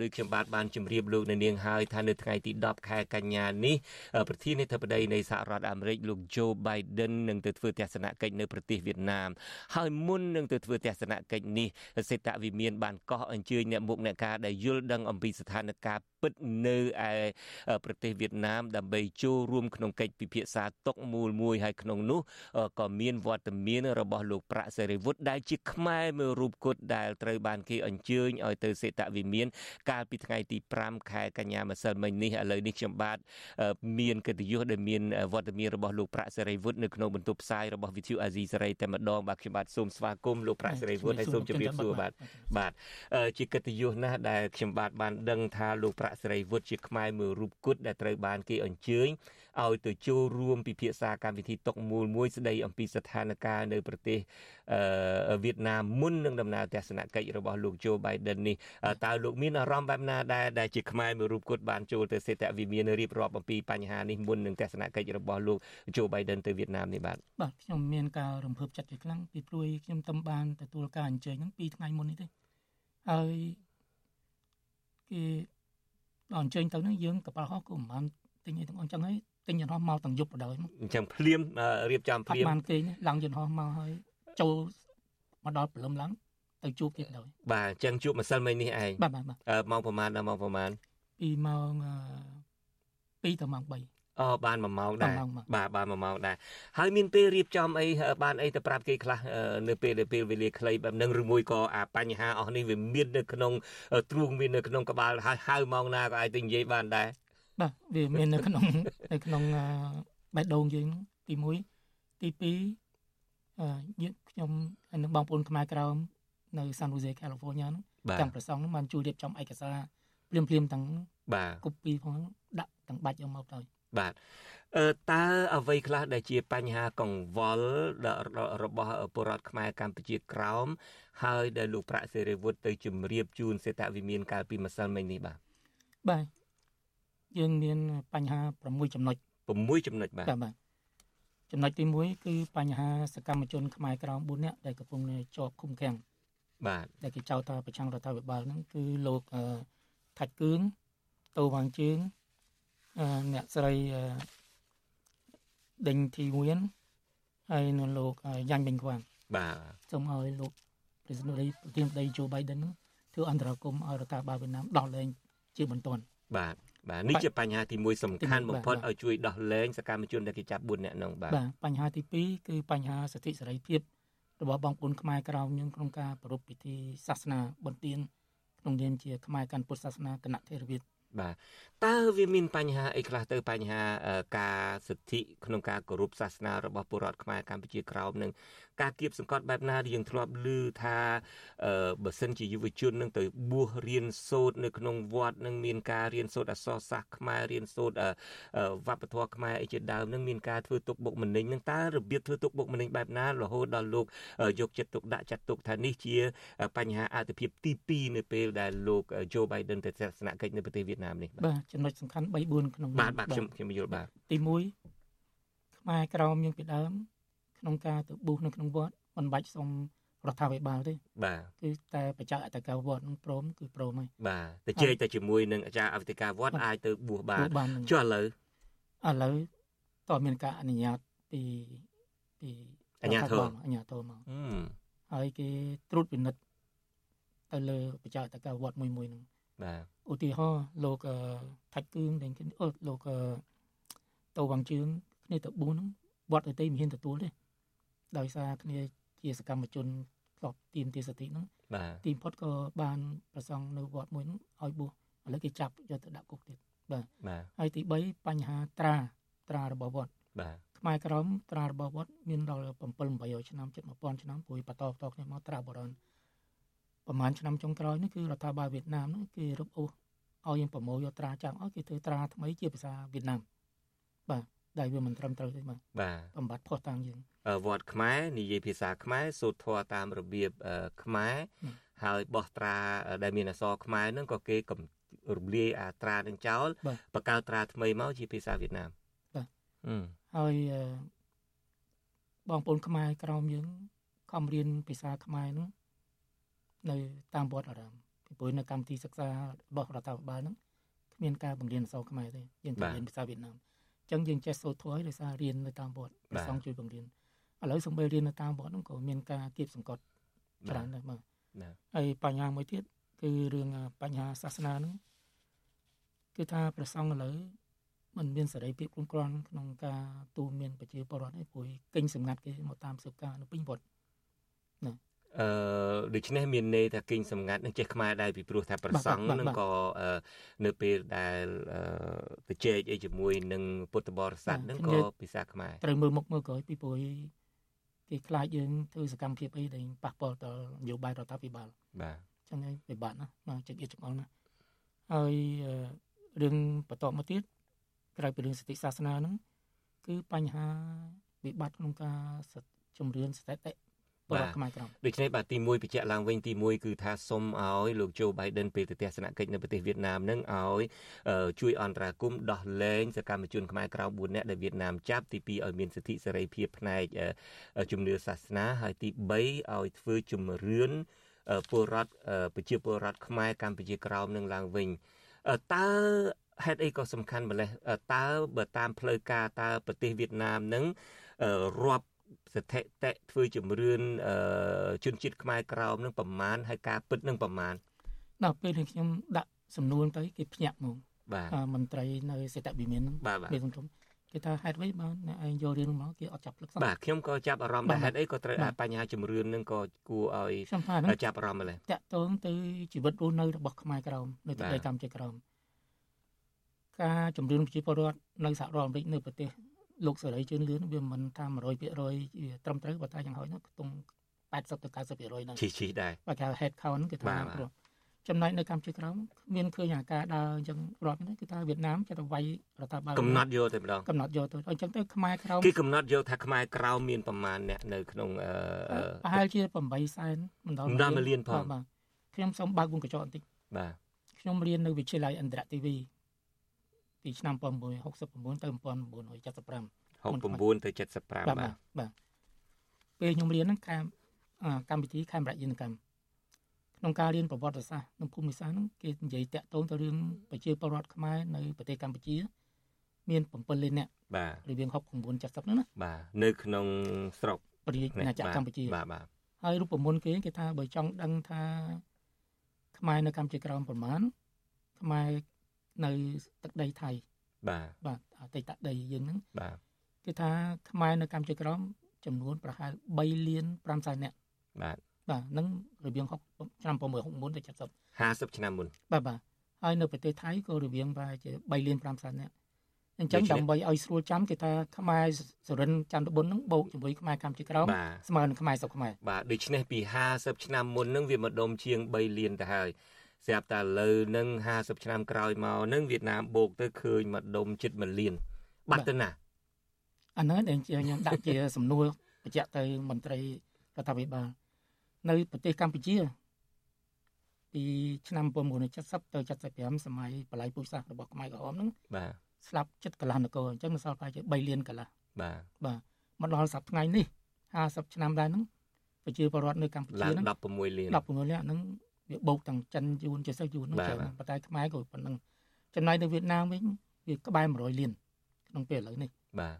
ដោយខ្ញុំបាទបានជម្រាបលោកនៅនាងហើយថានៅថ្ងៃទី10ខែកញ្ញានេះប្រធានាធិបតីនៃសហរដ្ឋអាមេរិកលោក Joe Biden នឹងទៅធ្វើទស្សនកិច្ចនៅប្រទេសវៀតណាមហើយមុននឹងទៅធ្វើទស្សនកិច្ចនេះសេតវិមានបានកោះអញ្ជើញអ្នកមុខអ្នកការដែលយល់ដឹងអំពីស្ថានភាពពិតនៅឯប្រទេសវៀតណាមដើម្បីចូលរួមក្នុងកិច្ចពិភាក្សាតុកមូលមួយហើយក្នុងនោះក៏មានវត្តមានរបស់លោកប្រាក់សេរីវុឌ្ឍដែលជាខ្មែរមើលរូបគត់ដែលត្រូវបានគេអញ្ជើញឲ្យទៅសេតវិមានកាលពីថ្ងៃទី5ខែកញ្ញាម្សិលមិញនេះឥឡូវនេះខ្ញុំបាទមានកិត្តិយសដែលមានវត្តមានរបស់លោកប្រាក់សេរីវុឌ្ឍនៅក្នុងបន្ទប់ផ្សាយរបស់វិទ្យុអាស៊ីសេរីតែម្ដងបាទខ្ញុំបាទសូមស្វាគមន៍លោកប្រាក់សេរីវុឌ្ឍហើយសូមជម្រាបសួរបាទបាទជាកិត្តិយសណាស់ដែលខ្ញុំបាទបានដឹងថាលោកប្រាក់សេរីវុឌ្ឍជាខ្មែរមើលរូបគត់ដែលត្រូវបានគេអញ្ជើញ ឲ្យទៅចូលរួមពិភាក្សាកម្មវិធីតុកមូលមួយស្ដីអំពីស្ថានភាពនៅប្រទេសវៀតណាមមុននឹងដំណើរទស្សនកិច្ចរបស់លោក Joe Biden នេះតើលោកមានអារម្មណ៍បែបណាដែរដែលជាខ្មែរមួយរូបគត់បានចូលទៅសេតវិមានរៀបរាប់អំពីបញ្ហានេះមុននឹងទស្សនកិច្ចរបស់លោក Joe Biden ទៅវៀតណាមនេះបាទបាទខ្ញុំមានការរំភើបចិត្តជាខ្លាំងពីព្រួយខ្ញុំទំបានទទួលការអញ្ជើញហ្នឹងពីថ្ងៃមុននេះទេហើយគេដល់អញ្ជើញទៅហ្នឹងយើងកប៉ាល់ហោះក៏មិនបានទិញអីទាំងអស់អញ្ចឹងហើយ ទិញយន្តហោះមកទាំងយប់បដ ாய் អញ្ចឹងភ្លាមរៀបចំភ្លាមបានគេឡើងយន្តហោះមកហើយចូលមកដល់ព្រលឹមឡើងទៅជួបទៀតដល់បាទអញ្ចឹងជួបម្សិលមិញនេះឯងបាទបាទម៉ោងប្រហែលដល់ម៉ោងប្រហែលពីម៉ោង2ទៅម៉ោង3អូបាន1ម៉ោងដែរបាទបាន1ម៉ោងដែរហើយមានពេលរៀបចំអីបានអីទៅប្រាប់គេខ្លះនៅពេលដែលពេលវេលាខ្លីបែបហ្នឹងឬមួយក៏អាបញ្ហាអស់នេះវាមាននៅក្នុងទ្រូងមាននៅក្នុងក្បាលហើយហៅម៉ោងណាក៏អាចទៅនិយាយបានដែរ បាទវាមាននៅក្នុងនៅក្នុងបេះដូងយើងទី1ទី2អឺយើងខ្ញុំហើយនឹងបងប្អូនខ្មែរក្រោមនៅ San Jose California ហ្នឹងទាំងប្រសងហ្នឹងបានជួយរៀបចំឯកសារភ្លាមភ្លាមទាំងបាទកូពីផងដាក់ទាំងបាច់យកមកទៅបាទអឺតើអ្វីខ្លះដែលជាបញ្ហាកង្វល់របស់ពលរដ្ឋខ្មែរកម្ពុជាក្រោមហើយដែលលោកប្រាក់សេរីវុឌ្ឍទៅជម្រាបជូនសេតវិមានកាលពីម្សិលមិញនេះបាទបាទ យើងមានបញ្ហា6ចំណុច6ចំណុចបាទបាទចំណុចទី1គឺបញ្ហាសកម្មជនខ្មែរក្រោម4នាក់ដែលកំពុងជាប់ឃុំឃាំងបាទដែលគេចោទថាប្រឆាំងរដ្ឋាភិបាលហ្នឹងគឺលោកថាច់គឿងតូវាងជើងអ្នកស្រីដេញធីវៀនហើយនៅលោកយ៉ាញ់បេងខ្វាងបាទសូមឲ្យលោកប្រធានាធិបតីប្រធានាធិបតីโจ Biden ធ្វើអន្តរាគមន៍ឲ្យរដ្ឋាភិបាលវៀតណាមដោះលែងជាបន្ទាន់បាទ បាទនេះជាបញ្ហាទី1សំខាន់បំផុតឲ្យជួយដោះលែងសកម្មជនដែលគេចាប់4នាក់នោះបាទបាទបញ្ហាទី2គឺបញ្ហាសិទ្ធិសេរីភាពរបស់បងប្អូនខ្មែរក្រៅយើងក្នុងការប្រារព្ធពិធីសាសនាបុណ្យទានក្នុងនាមជាខ្មែរកាន់ពុទ្ធសាសនាគណៈថេរវាទបាទតើវាមានបញ្ហាអីខ្លះទៅបញ្ហាការសិទ្ធិក្នុងការគោរពសាសនារបស់ពលរដ្ឋខ្មែរកម្ពុជាក្រោមនឹង ការគៀបសង្កត់បែបណាដែលយើងធ្លាប់ឮថាបើសិនជាយុវជននឹងទៅបួសរៀនសូត្រនៅក្នុងវត្តនឹងមានការរៀនសូត្រអក្សរសាស្ត្រខ្មែររៀនសូត្រវប្បធម៌ខ្មែរអីជាដើមនឹងមានការធ្វើទុកបុកម្នេញនឹងតើរបៀបធ្វើទុកបុកម្នេញបែបណារហូតដល់លោកយកចិត្តទុកដាក់ចាត់ទុកថានេះជា បញ្ហាអត្ថិភាពទី2នៅពេលដែលលោក Joe Biden ទៅទស្សនកិច្ចនៅប្រទេសវៀតណាមនេះបាទចំណុចសំខាន់3 4ក្នុងបាទបាទខ្ញុំខ្ញុំយល់បាទទី1ខ្មែរក្រមយើងពីដើម ក្នុងការទៅប៊ូសនៅក្នុងវត្តមិនបាច់សុំរដ្ឋាភិបាលទេបាទគឺតែបច្ចាអតកវត្តនឹងព្រមគឺព្រមហើយបាទទៅជែកទៅជាមួយនឹងអាចារ្យអវតិកាវត្តអាចទៅបួសបានចុះឥឡូវឥឡូវតើមានការអនុញ្ញាតពីពីអញ្ញាធមអញ្ញាធមមកហើយគេត្រួតពិនិត្យទៅលើបច្ចាអតកវត្តមួយមួយហ្នឹងបាទឧទាហរណ៍លោកថាច់គឿងដែលអូលោកតោវងជឿងគ្នាទៅ4ហ្នឹងវត្តអីទេមិនហ៊ានទទួលទេ ដោយសារគ្នាជាសកម្មជនធ្លាប់ទាមទារសិទ្ធិហ្នឹងបាទទីផុតក៏បានប្រសង់នៅវត្តមួយហ្នឹងឲ្យបួសឥឡូវគេចាប់យកទៅដាក់គុកទៀតបាទបាទហើយទី3បញ្ហាត្រាត្រារបស់វត្តបាទខ្មែរក្រមត្រារបស់វត្តមានដល់7 800ឆ្នាំជិត1000ឆ្នាំព្រោះបន្តតគ្នាមកត្រាបុរាណប្រហែលឆ្នាំចុងក្រោយនេះគឺរដ្ឋាភិបាលវៀតណាមហ្នឹងគេរឹបអូសឲ្យយើងប្រមូលយកត្រាចាំឲ្យគេធ្វើត្រាថ្មីជាភាសាវៀតណាមបាទដែលវាមិនត្រឹមត្រូវទេបាទបាទបំបត្តិផុសតាំងយើង វត្តខ្មែរនិយាយភាសាខ្មែរសូត្រធម៌តាមរបៀបខ្មែរហើយបោះត្រាដែលមានអក្សរខ្មែរហ្នឹងក៏គេរំលាយអាត្រានឹងចោលបកកើតត្រាថ្មីមកជាភាសាវៀតណាមបាទហើយបងប្អូនខ្មែរក្រោមយើងខំរៀនភាសាខ្មែរហ្នឹងនៅតាមវត្តអារាមពីព្រោះនៅកម្មវិធីសិក្សារបស់រដ្ឋាភិបាលហ្នឹងគ្មានការបង្រៀនអក្សរខ្មែរទេយើងតែរៀនភាសាវៀតណាមអញ្ចឹងយើងចេះសូត្រធម៌ឲ្យដោយសាររៀននៅតាមវត្តព្រះសង្ឃជួយបង្រៀន ឥឡូវសំបីរៀននៅតាមវត្តហ្នឹងក៏មានការគៀបសង្កត់ច្រើនដែរបាទហើយបញ្ហាមួយទៀតគឺរឿងបញ្ហាសាសនាហ្នឹងគឺថាព្រះសង្ឃឥឡូវมันមានសេរីភាពគ្រប់គ្រាន់ក្នុងការទូមានប្រជាពលរដ្ឋឯងព្រោះកេញសម្ងាត់គេមកតាមសិបការនៅពេញវត្តណាអឺដូច្នេះមានន័យថាគិញសម្ងាត់នឹងចេះខ្មែរដែរពីព្រោះថាប្រសង់នឹងក៏នៅពេលដែលទៅជែកអីជាមួយនឹងពុទ្ធបរិស័ទនឹងក៏ភាសាខ្មែរត្រូវមើលមុខមើលក្រោយពីព្រោះ គេខ្លាចយើងធ្វើសកម្មភាពអីដែលប៉ះពាល់ដល់នយោបាយរដ្ឋាភិបាលបាទចឹងហើយពិបាកណាស់មកចិត្តទៀតចង្អល់ណាហើយរឿងបន្តមកទៀតក្រៅពីរឿងសិទ្ធិសាសនាហ្នឹងគឺបញ្ហាវិបត្តិក្នុងការជំរឿនស្ថិតិ បាទខ្មែរក្រមដូច្នេះបាទទី1បញ្ជាក់ឡើងវិញទី1គឺថាសូមឲ្យលោកโจ Biden ពេលទៅទស្សនកិច្ចនៅប្រទេសវៀតណាមនឹងឲ្យជួយអន្តរាគមន៍ដោះលែងសកម្មជនខ្មែរក្រៅ4នាក់ដែលវៀតណាមចាប់ទី2ឲ្យមានសិទ្ធិសេរីភាពផ្នែកជំនឿសាសនាហើយទី3ឲ្យធ្វើជំរឿនពលរដ្ឋប្រជាពលរដ្ឋខ្មែរកម្ពុជាក្រោមនឹងឡើងវិញតើហេតុអីក៏សំខាន់ម្លេះតើបើតាមផ្លូវការតើប្រទេសវៀតណាមនឹងរាប់ ស្ថិតិធ្វើជំរឿនជនជាតិខ្មែរក្រោមនឹងប្រមាណហើយការពិតនឹងប្រមាណដល់ពេលនេះខ្ញុំដាក់សំណួរទៅគេភ្ញាក់ហ្មងបាទមន្ត្រីនៅសេតវិមានហ្នឹងវាសង្គមគេថាហេតុអ្វីបានអ្នកឯងយករឿងមកគេអត់ចាប់ភ្លឹកសោះបាទខ្ញុំក៏ចាប់អារម្មណ៍ដែរហេតុអីក៏ត្រូវតែបញ្ហាជំរឿននឹងក៏គួរឲ្យចាប់អារម្មណ៍ម្ល៉េះតាក់ទងទៅជីវិតរស់នៅរបស់ខ្មែរក្រមនៅទឹកដីកម្ពុជាក្រមការជំរឿនប្រជាពលរដ្ឋនៅសហរដ្ឋអាមេរិកនៅប្រទេស លោកសេរីជឿនលឿនវាមិនថា100%វាត្រឹមត្រូវបើតែយ៉ាងហោចនោះខ្ទង់80ទៅ90%ហ្នឹងឈីឈីដែរបើគេ head count គេថាព្រោះចំណែកនៅកម្ពុជាក្រោមមានឃើញអាការដើរអញ្ចឹងរាប់នេះគឺថាវៀតណាមចេះតែវាយរដ្ឋាភិបាលកំណត់យកតែម្ដងកំណត់យកទៅអញ្ចឹងទៅខ្មែរក្រោមគេកំណត់យកថាខ្មែរក្រោមមានប្រមាណអ្នកនៅក្នុងអឺប្រហែលជា8សែនមិនដល់មិនលានផងបាទខ្ញុំសូមបើកវងកញ្ចក់បន្តិចបាទខ្ញុំរៀននៅវិទ្យាល័យអន្តរទេវី ពីឆ្នាំ1969ទៅ1975 69ទៅ75បាទបាទពេលខ្ញុំរៀនហ្នឹងខាកម្មវិធីខេមរៈយន្តកម្មក្នុងការរៀនប្រវត្តិសាស្ត្រនិងភូមិសាស្ត្រហ្នឹងគេនិយាយតាក់ទងទៅរឿងប្រជាពលរដ្ឋខ្មែរនៅប្រទេសកម្ពុជា មាន7លាននាក់បាទរវាង69 70ហ្នឹងណាបាទនៅក្នុងស្រុកព្រះរាជាណាចក្រកម្ពុជាបាទបាទហើយរូបមន្តគេគេថាបើចង់ដឹងថាខ្មែរនៅកម្ពុជាក្រោមប្រមាណខ្មែរ នៅទឹកដីថៃបាទបាទអតីតដីយើងហ្នឹងបាទគឺថាខ្មែរនៅកម្ពុជាក្រមចំនួនប្រហែល3លាន5សែននាក់បាទបាទនឹងរវាង6ឆ្នាំ669ទៅ70 50ឆ្នាំមុនបាទបាទហើយនៅប្រទេសថៃក៏រវាងប្រហែលជា3លាន5សែននាក់អញ្ចឹងដើម្បីឲ្យស្រួលចាំគេថាខ្មែរសរិនចន្ទបុននឹងបូកជាមួយខ្មែរកម្ពុជាក្រមស្មើនឹងខ្មែរស្រុកខ្មែរបាទដូច្នេះពី50ឆ្នាំមុននឹងវាម្ដុំជាង3លានទៅហើយ ស្រាប់តែលើនឹង50ឆ្នាំក្រោយមកនឹងវៀតណាមបូកទៅឃើញម្ដុំជិត1លានបាត់ទៅណាអាហ្នឹងដែលខ្ញុំដាក់ជាសំណួរបញ្ជាក់ទៅមន្ត្រីរដ្ឋាភិបាលនៅប្រទេសកម្ពុជាពីឆ្នាំ1970ទៅ75សម័យបល័យពុជសាសរបស់ខ្មែរក្រហមហ្នឹងបាទស្លាប់ចិត្តកន្លះនគរអញ្ចឹងនៅសល់ប្រហែលជា3លានកន្លះបាទបាទមកដល់សប្តាហ៍ថ្ងៃនេះ50ឆ្នាំដែរហ្នឹងប្រជាពលរដ្ឋនៅកម្ពុជាហ្នឹង16លាន16លានហ្នឹង វាបោកទាំងចិនយួនចេះសយួនហ្នឹងចឹងប៉ុន្តែខ្មែរក៏ប៉ុណ្្នឹងចំណែកនៅវៀតណាមវិញវាក្បែរ100លានក្នុងពេលឥឡូវនេះបាទ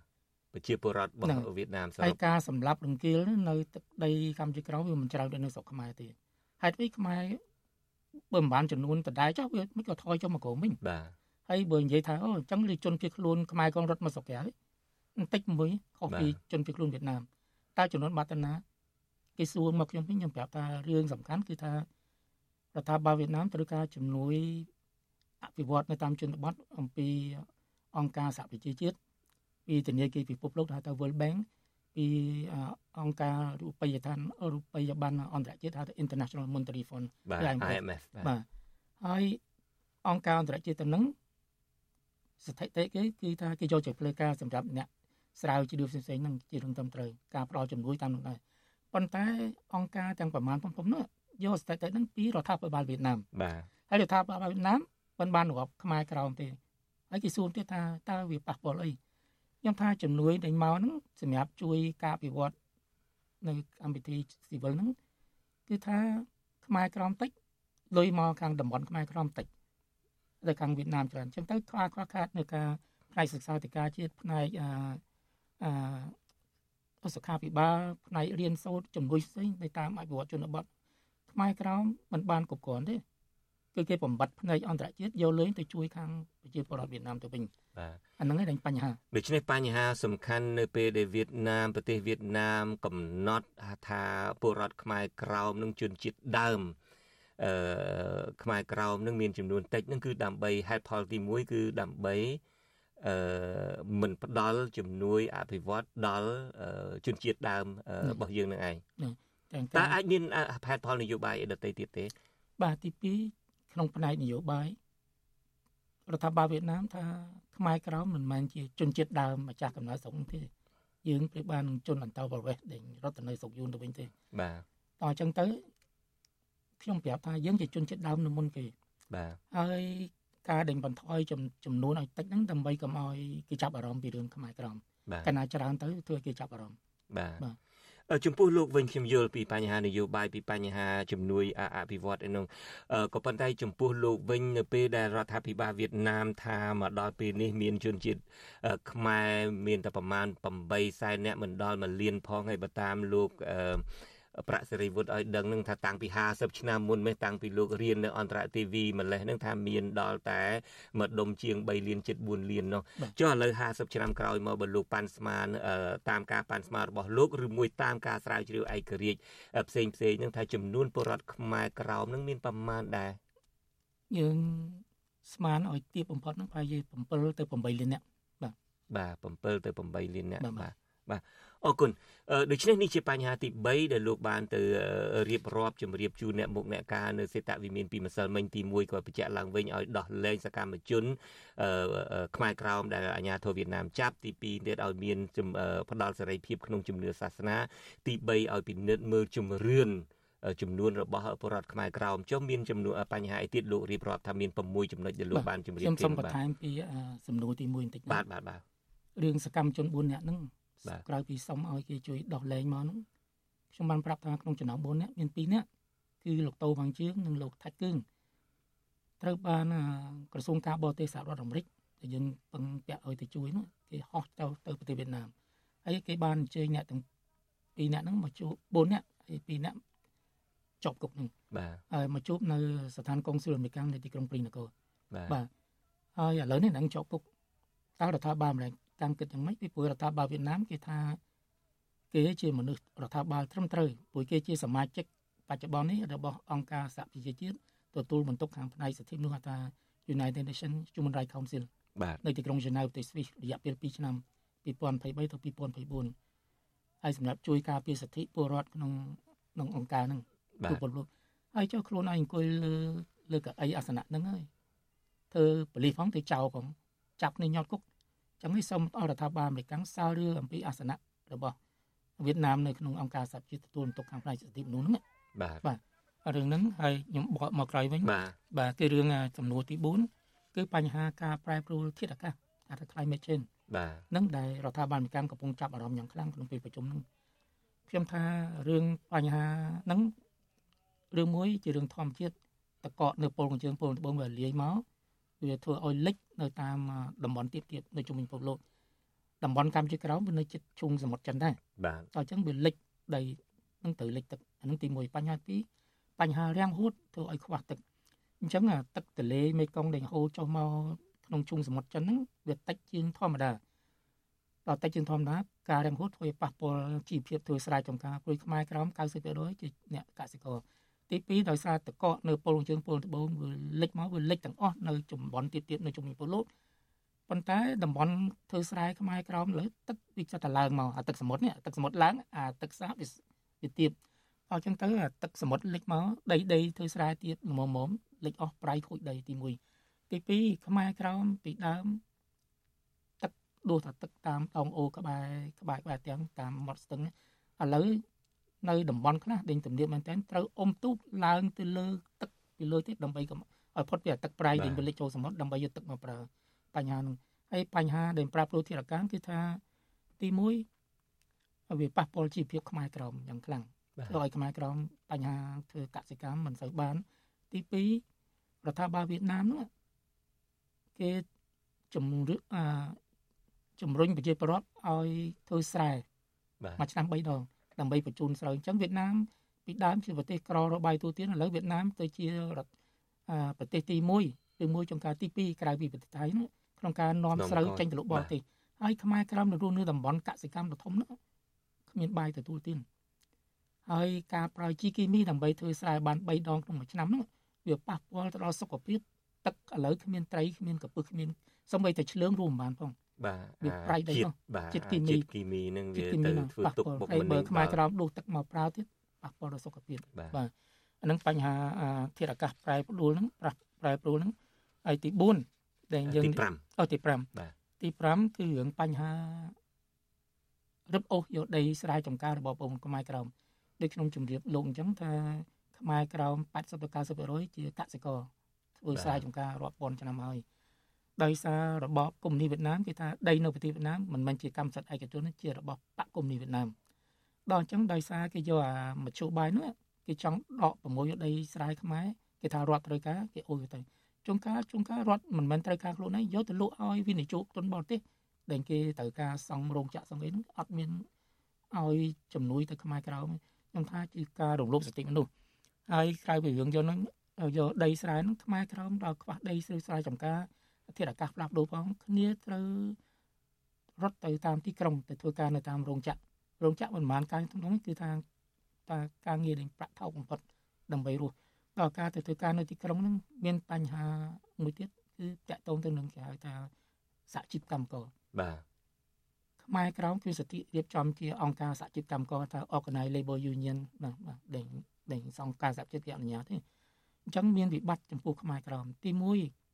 ប្រជាពលរដ្ឋរបស់វៀតណាមសរុបហើយការសម្លាប់រង្គាលនៅទឹកដីកម្ពុជាក្រោមវាមិនច្រើនដូចនៅស្រុកខ្មែរទេហេតុអីខ្មែរបើមិនបានចំនួនដដែលចុះវាមិនក៏ថយចុះមកក្រោមវិញបាទហើយបើនិយាយថាអូអញ្ចឹងលិជនភៀសខ្លួនខ្មែរកងរត់មកស្រុកក្រៅបន្តិចមួយខុសពីជនភៀសខ្លួនវៀតណាមតើចំនួនបាត់ទៅណាគេសួរមកខ្ញុំវិញខ្ញុំប្រាប់ថារឿងសំខាន់គឺថា រដ្ឋាភិបាលវៀតណាមត្រូវការជំនួយអភិវឌ្ឍនៅតាមជនបទអំពីអង្គការសហប្រជាជាតិពីធនាគារពិភពលោកហៅថា World Bank ពីអង្គការរូបិយដ្ឋានរូបិយប័ណ្ណអន្តរជាតិហៅថា International Monetary Fund បាទ IMF បាទហើយអង្គការអន្តរជាតិទៅនឹងស្ថិតិគេគឺថាគេយកចិត្តផ្លូវការសម្រាប់អ្នកស្រាវជ្រាវផ្សេងៗហ្នឹងជារឿងត្រឹមត្រូវការផ្ដល់ជំនួយតាមនោះដែរប៉ុន្តែអង្គការទាំងប្រមាណប៉ុណ្ណឹងនោះ យកស្ថិតិហ្នឹងពីរដ្ឋាភិបាលវៀតណាមបាទហើយរដ្ឋាភិបាលវៀតណាមមិនបានរាប់ខ្មែរក្រោមទេហើយគេសួរទៀតថាតើវាប៉ះពាល់អីខ្ញុំថាជំនួយដែលមកហ្នឹងសម្រាប់ជួយការអភិវឌ្ឍនៅកម្មវិធីស៊ីវិលហ្នឹងគឺថាខ្មែរក្រមតិចលុយមកខាងតំបន់ខ្មែរក្រមតិចទៅខាងវៀតណាមច្រើនអញ្ចឹងទៅខ្វះខ្វះខាតនៅការផ្នែកសិក្សាធិការជាតិផ្នែកអាអាសុខាភិបាលផ្នែករៀនសូត្រជំនួយផ្សេងនៅតាមអភិវឌ្ឍជនបទ ខ្មែរក្រមមិនបានគ្រប់គ្រាន់ទេគឺគេបំបត្តិផ្នែកអន្តរជាតិយកលេងទៅជួយខាងប្រជាពលរដ្ឋវៀតណាមទៅវិញបាទអាហ្នឹងឯងបញ្ហាដូច្នេះបញ្ហាសំខាន់នៅពេលដែលវៀតណាមប្រទេសវៀតណាមកំណត់ថាពលរដ្ឋខ្មែរក្រោមនឹងជនជាតិដើមអឺខ្មែរក្រោមនឹងមានចំនួនតិចនឹងគឺដើម្បីហេតុផលទី1គឺដើម្បីអឺមិនផ្ដល់ជំនួយអភិវឌ្ឍដល់ជនជាតិដើមរបស់យើងនឹងឯង តើអាចមានហេតុផលនយោបាយអីដទៃទៀតទេ បាទទី2ក្នុងផ្នែកនយោបាយរដ្ឋាភិបាលវៀតណាមថាខ្មែរក្រមមិនមែនជាជនជាតិដើមម្ចាស់កំណើតស្រុកទេយើងព្រៀបបាននឹងជនអន្តោប្រវេសន៍ដែលរត់ទៅនៅស្រុកយួនទៅវិញទេបាទតោះអញ្ចឹងទៅខ្ញុំប្រាប់ថាយើងជាជនជាតិដើមនៅមុនគេបាទហើយការដេញបន្ថយចំនួនឲ្យតិចហ្នឹងដើម្បីកុំឲ្យគេចាប់អារម្មណ៍ពីរឿងខ្មែរក្រមកាលណាច្រើនទៅធ្វើឲ្យគេចាប់អារម្មណ៍បាទបាទ ចំពោះលោកវិញខ្ញុំយល់ពីបញ្ហានយោបាយពីបញ្ហាជំនួយអភិវឌ្ឍឯនោះក៏ប៉ុន្តែចំពោះលោកវិញនៅពេលដែលរដ្ឋាភិបាលវៀតណាមថាមកដល់ពេលនេះមានជនជាតិខ្មែរមានតែប្រមាណ8សែនអ្នកមិនដល់1លានផងហើយបើតាមលោកអឺ ប្រាក់សេរីវុឌ្ឍឲ្យដឹងនឹងថាតាំងពី50ឆ្នាំមុនមេតាំងពីលោករៀននៅអន្តរទេវីម្លេះនឹងថាមានដល់តែម្ដុំជាង3លានជិត4លាននោះចុះឥឡូវ50ឆ្នាំក្រោយមកបើលោកប៉ាន់ស្មានតាមការប៉ាន់ស្មានរបស់លោកឬមួយតាមការស្រាវជ្រាវឯករាជ្យផ្សេងផ្សេងនឹងថាចំនួនពលរដ្ឋខ្មែរក្រោមនឹងមានប្រមាណដែរយើងស្មានឲ្យទៀបបំផុតនឹងប្រហែលជា7ទៅ8លាននាក់បាទបាទ7ទៅ8លាននាក់បាទបាទ អរគុណដូច្នេះនេះជាបញ្ហាទី3ដែលលោកបានទៅរៀបរាប់ជម្រាបជូនអ្នកមុខអ្នកការនៅសេតវិមានពីម្សិលមិញទី1ក៏បញ្ជាក់ឡើងវិញឲ្យដោះលែងសកម្មជនខ្មែរក្រោមដែលអាជ្ញាធរវៀតណាមចាប់ទី2ទៀតឲ្យមានផ្ដាល់សេរីភាពក្នុងជំនឿសាសនា ទី3ឲ្យពិនិត្យមើលជំរឿនចំនួនរបស់ពលរដ្ឋខ្មែរក្រោមចុះមានចំនួនបញ្ហាអីទៀតលោករៀបរាប់ថាមាន6ចំណុចដែលលោកបានជម្រាបខ្ញុំសូមបន្ថែមពីសំណួរទី1បន្តិចបាទបាទបាទរឿងសកម្មជន4នាក់ហ្នឹង ក្រៅពីសុំឲ្យគេជួយដោះលែងមកនោះខ្ញុំបានប្រាប់ថាក្នុងចំណោម4នាក់មាន2នាក់គឺលោកតូវាងជឿងនិងលោកថាច់គឹងត្រូវបានក្រសួងការបរទេសសហរដ្ឋអាមេរិកដែលយើងពឹងពាក់ឲ្យទៅជួយនោះគេហោះទៅទៅប្រទេសវៀតណាមហើយគេបានអញ្ជើញអ្នកទាំង2នាក់ហ្នឹងមកជួប4នាក់ហើយ2នាក់ជាប់គុកនឹងបាទហើយមកជួបនៅស្ថានកុងស៊ុលអាមេរិកនៅទីក្រុងព្រីនគរបាទបាទហើយឥឡូវនេះនឹងជាប់គុកតើរដ្ឋាភិបាលអាមេរិក តាមគិតយ៉ាងម៉េចពីព្រោះរដ្ឋាភិបាលវៀតណាមគេថាគេជាមនុស្សរដ្ឋាភិបាលត្រឹមត្រូវព្រោះគេជាសមាជិកបច្ចុប្បន្ននេះរបស់អង្គការសហប្រជាជាតិទទួលបន្ទុកខាងផ្នែកសិទ្ធិមនុស្សហៅថា United Nations Human Rights Council បាទនៅទីក្រុង Geneva ប្រទេស Swiss រយៈពេល2ឆ្នាំ2023ទៅ2024ហើយសម្រាប់ជួយការពារសិទ្ធិពលរដ្ឋក្នុងក្នុងអង្គការហ្នឹងទូពលលោកហើយចុះខ្លួនឯងអង្គុយលើលើកៅអីអាសនៈហ្នឹងហើយធ្វើបលិសផងទៅចោលផងចាប់គ្នាញាត់គុក ចឹងនេះសូមអរដ្ឋាភិបាលអាមេរិកសាលរឿងអំពីអាសនៈរបស់វៀតណាមនៅក្នុងអង្គការសហជីវទទួលបន្ទុកខាងផ្នែកសិទ្ធិមនុស្សហ្នឹងបាទបាទរឿងហ្នឹងហើយខ្ញុំបកមកក្រោយវិញបាទបាទគឺរឿងចំនួនទី4គឺបញ្ហាការប្រែប្រួលធាតុអាកាសហៅថា climate change បាទនឹងដែលរដ្ឋាភិបាលអាមេរិកកំពុងចាប់អារម្មណ៍យ៉ាងខ្លាំងក្នុងពេលប្រជុំហ្នឹងខ្ញុំថារឿងបញ្ហាហ្នឹងរឿងមួយជារឿងធម្មជាតិតកកនៅពលកញ្ជើងពលត្បូងវាលាយមកវាធ្វើឲ្យលិច នៅតាមតំបន់ទៀតទៀតនៅជុំវិញពិភពលោកតំបន់កម្ពុជាក្រោមវានៅជិតឈូងសមុទ្រចិនដែរបាទអញ្ចឹងវាលិចដីនឹងទៅលិចទឹកអានឹងទី1បញ្ហាទី2បញ្ហារាំងហួតធ្វើឲ្យខ្វះទឹកអញ្ចឹងទឹកទន្លេមេគង្គដែលហូរចុះមកក្នុងជុំសមុទ្រចិនហ្នឹងវាតិចជាងធម្មតាដល់តិចជាងធម្មតាការរាំងហួតធ្វើឲ្យប៉ះពាល់ជីវភាពធ្វើស្រែចម្ការព្រួយខ្មែរក្រោម90%ជាអ្នកកសិករ ទី2ដោយសារតកកនៅពលជើងពលត្បូងវាលិចមកវាលិចទាំងអស់នៅតំបន់ទៀតទៀតនៅជុំវិញពលលោកប៉ុន្តែតំបន់ធ្វើស្រែខ្មែរក្រោមលើទឹកវាចិត្តតែឡើងមកអាទឹកសមុទ្រនេះទឹកសមុទ្រឡើងអាទឹកសាបវាវាទៀតអញ្ចឹងទៅអាទឹកសមុទ្រលិចមកដីដីធ្វើស្រែទៀតល្មមមលិចអស់ប្រៃខូចដីទី1ទី2ខ្មែរក្រោមពីដើមទឹកដួសតែទឹកតាមដងអូក្បែរក្បែរក្បែរទាំងតាមមាត់ស្ទឹងឥឡូវ នៅតំបន់ខ្លះដេញទំនៀមមែនតើត្រូវអុំទូកឡើងទៅលើទឹកពីលើទៀតដើម្បីកុំឲ្យផុតពីទឹកប្រៃដេញវាលិចចូលសមុទ្រដើម្បីយកទឹកមកប្រើបញ្ហានោះហើយបញ្ហាដែលប្រាប់ប្រូធារកានគឺថាទី1វាប៉ះពាល់ជីវភាពខ្មែរក្រមយ៉ាងខ្លាំងធ្វើឲ្យខ្មែរក្រមបញ្ហាធ្វើកសិកម្មមិនសូវបាន ទី2រដ្ឋាភិបាលវៀតណាមនោះគេជំរឿអាជំរុញប្រជាពលរដ្ឋឲ្យធ្វើស្រែមួយឆ្នាំ3ដង ដើម្បីបញ្ជូនស្រូវអញ្ចឹងវៀតណាមពីដើមជាប្រទេសក្ររបាយទូទានឥឡូវវៀតណាមទៅជារដ្ឋប្រទេសទី1ឬមួយចុងការទី2ក្រៅពីប្រទេសថៃនោះក្នុងការនាំស្រូវចេញទៅលោកបរទេសហើយខ្មែរក្រមនៅរស់នៅតំបន់កសិកម្មដ៏ធំនោះគ្មានបាយទទួលទានហើយការប្រើជីគីមីដើម្បីធ្វើស្រែបាន3ដងក្នុងមួយឆ្នាំនោះវាប៉ះពាល់ទៅដល់សុខភាពទឹកឥឡូវគ្មានត្រីគ្មានកពឹសគ្មានសំបីតែឆ្លើងរួមបានផង បាទវាប្រៃដែរជាតិគីមីជាតិគីមីនឹងវាទៅធ្វើទុកបុកម្នេញបើខ្មែរក្រមដួសទឹកមកប្រើទៀតប៉ះពាល់ដល់សុខភាពបាទអានឹងបញ្ហាធាតុអាកាសប្រែប្រួលហ្នឹងប្រែប្រួលហ្នឹងហើយទី4ដែលយើងទី5អូទី5បាទទី5គឺរឿងបញ្ហារឹបអូសយកដីស្រែចម្ការរបស់បងខ្មែរក្រមដូចខ្ញុំជម្រាបលោកអញ្ចឹងថាខ្មែរក្រម80ទៅ90%ជាកសិករធ្វើស្រែចម្ការរាប់ពាន់ឆ្នាំហើយ ដោយសាររបបកុម្មុយនីសវៀតណាមគេថាដីនៅប្រទេសវៀតណាមមិនមែនជាកម្មសិទ្ធិឯកជនជារបស់បកកុម្មុយនីសវៀតណាមដល់អញ្ចឹងដោយសារគេយកអាមជ្ឈបាយនោះគេចង់ដកប្រមូលដីស្រែខ្មែរគេថារដ្ឋត្រូវការគេអូសទៅជួនកាលជួនកាលរដ្ឋមិនមែនត្រូវការខ្លួនឯងយកទៅលក់ឲ្យវិនិយោគទុនបរទេសដែលគេត្រូវការសង់រោងចក្រសង់អីហ្នឹងអត់មានឲ្យជំនួយទៅខ្មែរក្រៅខ្ញុំថាជាការរំលោភសិទ្ធិមនុស្សហើយក្រៅពីរឿងយកហ្នឹងយកដីស្រែហ្នឹងខ្មែរក្រៅដល់ខ្វះដីស្រែស្រែចម្ការ ធាតុអាកាសផ្លាស់ប្ដូរផងគ្នាត្រូវរត់ទៅតាមទីក្រុងទៅធ្វើការនៅតាមរោងចក្ររោងចក្រមិនបានការក្នុងនេះគឺថាតាការងារលេងប្រាក់ថោកបំផុតដើម្បីរស់ដល់ការទៅធ្វើការនៅទីក្រុងហ្នឹងមានបញ្ហាមួយទៀតគឺតាក់ទងទៅនឹងគេហៅថាសហជីពកម្មករបាទខ្មែរក្រោមគឺសិទ្ធិរៀបចំជាអង្គការសហជីពកម្មករថា Organized Labor Union បាទបាទដេញដេញសង្ការសហជីពគេអនុញ្ញាតទេអញ្ចឹងមានវិបត្តិចំពោះខ្មែរក្រមទី1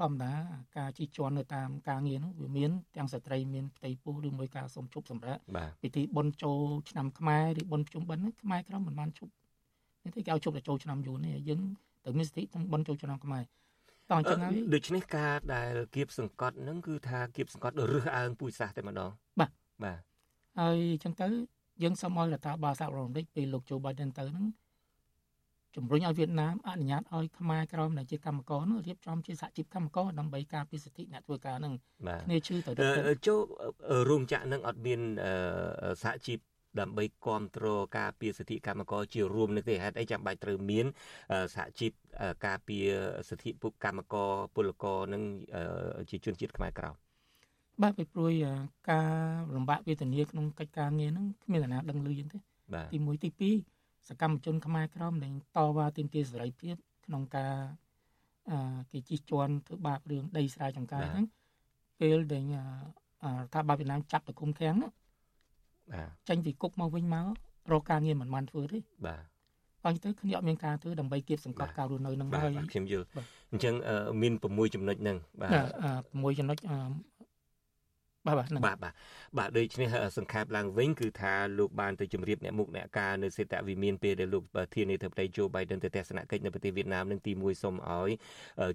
ធម្មតាការជិះជាន់នៅតាមការងារនោះវាមានទាំងស្ត្រីមានផ្ទៃពោះឬមួយការសុំជប់សម្រាប់ពិធីបុណ្យចូលឆ្នាំខ្មែរឬបុណ្យភ្ជុំបិណ្ឌខ្មែរក្រមមិនបានជប់នេះគេឲ្យជប់ទៅចូលឆ្នាំយូរនេះយើងត្រូវមានសិទ្ធិទាំងបុណ្យចូលឆ្នាំខ្មែរតោះអញ្ចឹងហើយដូច្នេះការដែលគៀបសង្កត់នឹងគឺថាគៀបសង្កត់រើសអើងពូជសាសន៍តែម្ដងបាទបាទហើយអញ្ចឹងទៅយើងសូមឲ្យរដ្ឋាភិបាលសហរដ្ឋអាមេរិកពេលលោកโจ Biden ទៅហ្នឹង ជំរុញឲ្យវៀតណាមអនុញ្ញាតឲ្យខ្មែរក្រមដែលជាកម្មករនោះរៀបចំជាសហជីពកម្មករដើម្បីការពារសិទ្ធិអ្នកធ្វើការហ្នឹងគ្នាឈឺទៅចូលរោងចក្រនឹងអត់មានសហជីពដើម្បីគ្រប់គ្រងការពារសិទ្ធិកម្មករជារួមនេះទេហេតុអីចាំបាច់ត្រូវមានសហជីពការពារសិទ្ធិពុកកម្មករពលករនឹងជាជនជាតិខ្មែរក្រៅបាទពីព្រួយការលំបាកវេទនាក្នុងកិច្ចការងារហ្នឹងគ្មានអ្នកណាដឹងលឺទេទី1ទី2 សកម្មជនខ្មែរក្រមដែលតវ៉ាទាមទារសេរីភាពក្នុងការគេជិះជាន់ធ្វើបាបរឿងដីស្រែចម្ការហ្នឹងពេលដែលរដ្ឋាភិបាលវៀតណាមចាប់ទៅគុំឃាំងហ្នឹងបាទចេញពីគុកមកវិញមករកការងារមិនបានធ្វើទេបាទអញ្ចឹងទៅគ្នាអត់មានការធ្វើដើម្បីគៀបសង្កត់ការរស់នៅនឹងហើយខ្ញុំយល់អញ្ចឹងមាន6ចំណុចហ្នឹងបាទ6ចំណុច បាទបាទបាទបាទបាទដូច្នេះសង្ខេបឡើងវិញគឺថាលោកបានទៅជម្រាបអ្នកមុខអ្នកការនៅសេតវិមានពេលដែលលោកប្រធានាធិបតី Joe Biden ទៅទស្សនកិច្ចនៅប្រទេសវៀតណាមនឹងទី1សូមឲ្យ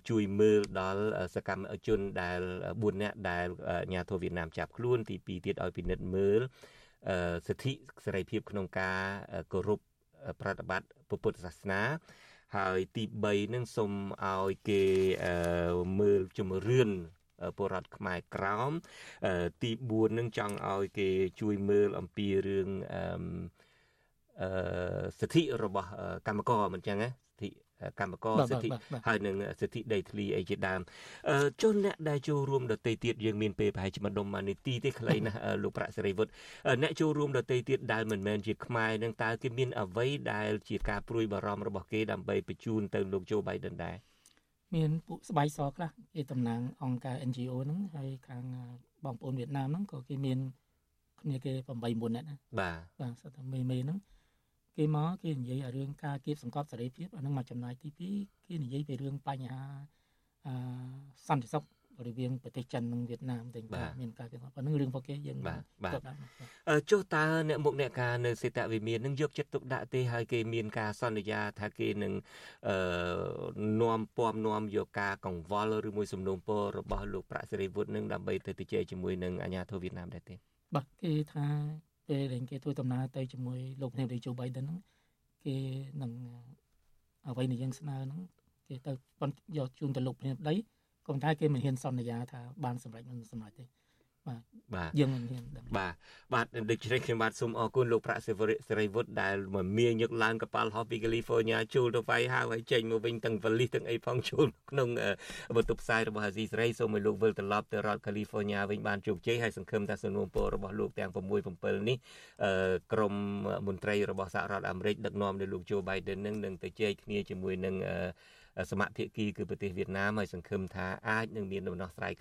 ជួយមើលដល់សកម្មជនដែល4នាក់ដែលអាញាធិបតេយ្យវៀតណាមចាប់ខ្លួនទី2ទៀតឲ្យពិនិត្យមើលសិទ្ធិសេរីភាពក្នុងការគោរពប្រតិបត្តិពុទ្ធសាសនាហើយទី3នឹងសូមឲ្យគេមើលជំរឿន ពលរដ្ឋខ្មែរក្រោមទី4នឹងចង់ឲ្យគេជួយមើលអំពីរឿងអឺសិទ្ធិរបស់កម្មករមិនចឹងណាសិទ្ធិកម្មករសិទ្ធិហើយនឹងសិទ្ធិដីធ្លីអីជាដើមជនអ្នកដែលចូលរួមដតីទៀតយើងមានពេលប្រហែលជាម្ដុំមួយនាទីទេខ្លីណាស់លោកប្រាក់សេរីវុឌ្ឍអ្នកចូលរួមដតីទៀតដែលមិនមែនជាខ្មែរនឹងតើគេមានអ្វីដែលជាការព្រួយបារម្ភរបស់គេដើម្បីបញ្ជូនទៅលោកโจ Biden ដែរ មានពួកស្បៃសខ្លះគេតំណាងអង្គការ NGO ហ្នឹងហើយខាងបងប្អូនវៀតណាមហ្នឹងក៏គេមានគ្នាគេ8 9នាក់ណាបាទបាទសិតតែមេមេហ្នឹងគេមកគេនិយាយរឿងការគៀបសង្កត់សេរីភាពអានឹងមកចំណាយទី2គេនិយាយពីរឿងបញ្ហាអសន្តិសុខ រវាងប្រទេសចិននិងវៀតណាមតែមានការគេប៉ុណ្្នឹងរឿងរបស់គេយើងបាទចុះតើអ្នកមុខអ្នកការនៅសេតវិមាននឹងយកចិត្តទុកដាក់ទេហើយគេមានការសន្យាថាគេនឹងអឺនាំពំនាំយកការកង្វល់ឬមួយសំណូមពររបស់លោកប្រាក់សេរីវុឌ្ឍនឹងដើម្បីទៅជជែកជាមួយនឹងអាញាធិបតេយ្យវៀតណាមដែរទេបាទគេថាពេលដែលគេធ្វើដំណើរទៅជាមួយលោកនាយករដ្ឋមន្ត្រី Joe Biden ហ្នឹងគេនឹងអ្វីដែលយើងស្នើហ្នឹងគេទៅប៉ុនយកជូនទៅលោកប្រធានាធិបតីក៏ ប៉ុន្តែគេមិនហ៊ានសន្យាថាបានសម្រេចមិនសម្រេចទេបាទបាទយើងមិនហ៊ានដឹងបាទបាទដូច្នេះខ្ញុំបាទសូមអរគុណលោកប្រាក់សេរីវុឌ្ឍដែលមកមានញឹកឡើងកប៉ាល់ហោះពី California ជួលទៅវាយហៅឲ្យចេញមកវិញទាំងវលិសទាំងអីផងជួលក្នុងបន្ទប់ផ្សាយរបស់អាស៊ីសេរីសូមឲ្យលោកវិលត្រឡប់ទៅរដ្ឋ California វិញបានជោគជ័យហើយសង្ឃឹមថាសំណួរពររបស់លោកទាំង6 7នេះក្រមមន្ត្រីរបស់សហរដ្ឋអាមេរិកដឹកនាំដោយលោក Joe Biden នឹងនឹងទៅជែកគ្នាជាមួយនឹង សមាភិកីគឺប្រទេសវៀតណាមហើយសង្ឃឹមថាអាចនឹងមានដំណោះស្រាយ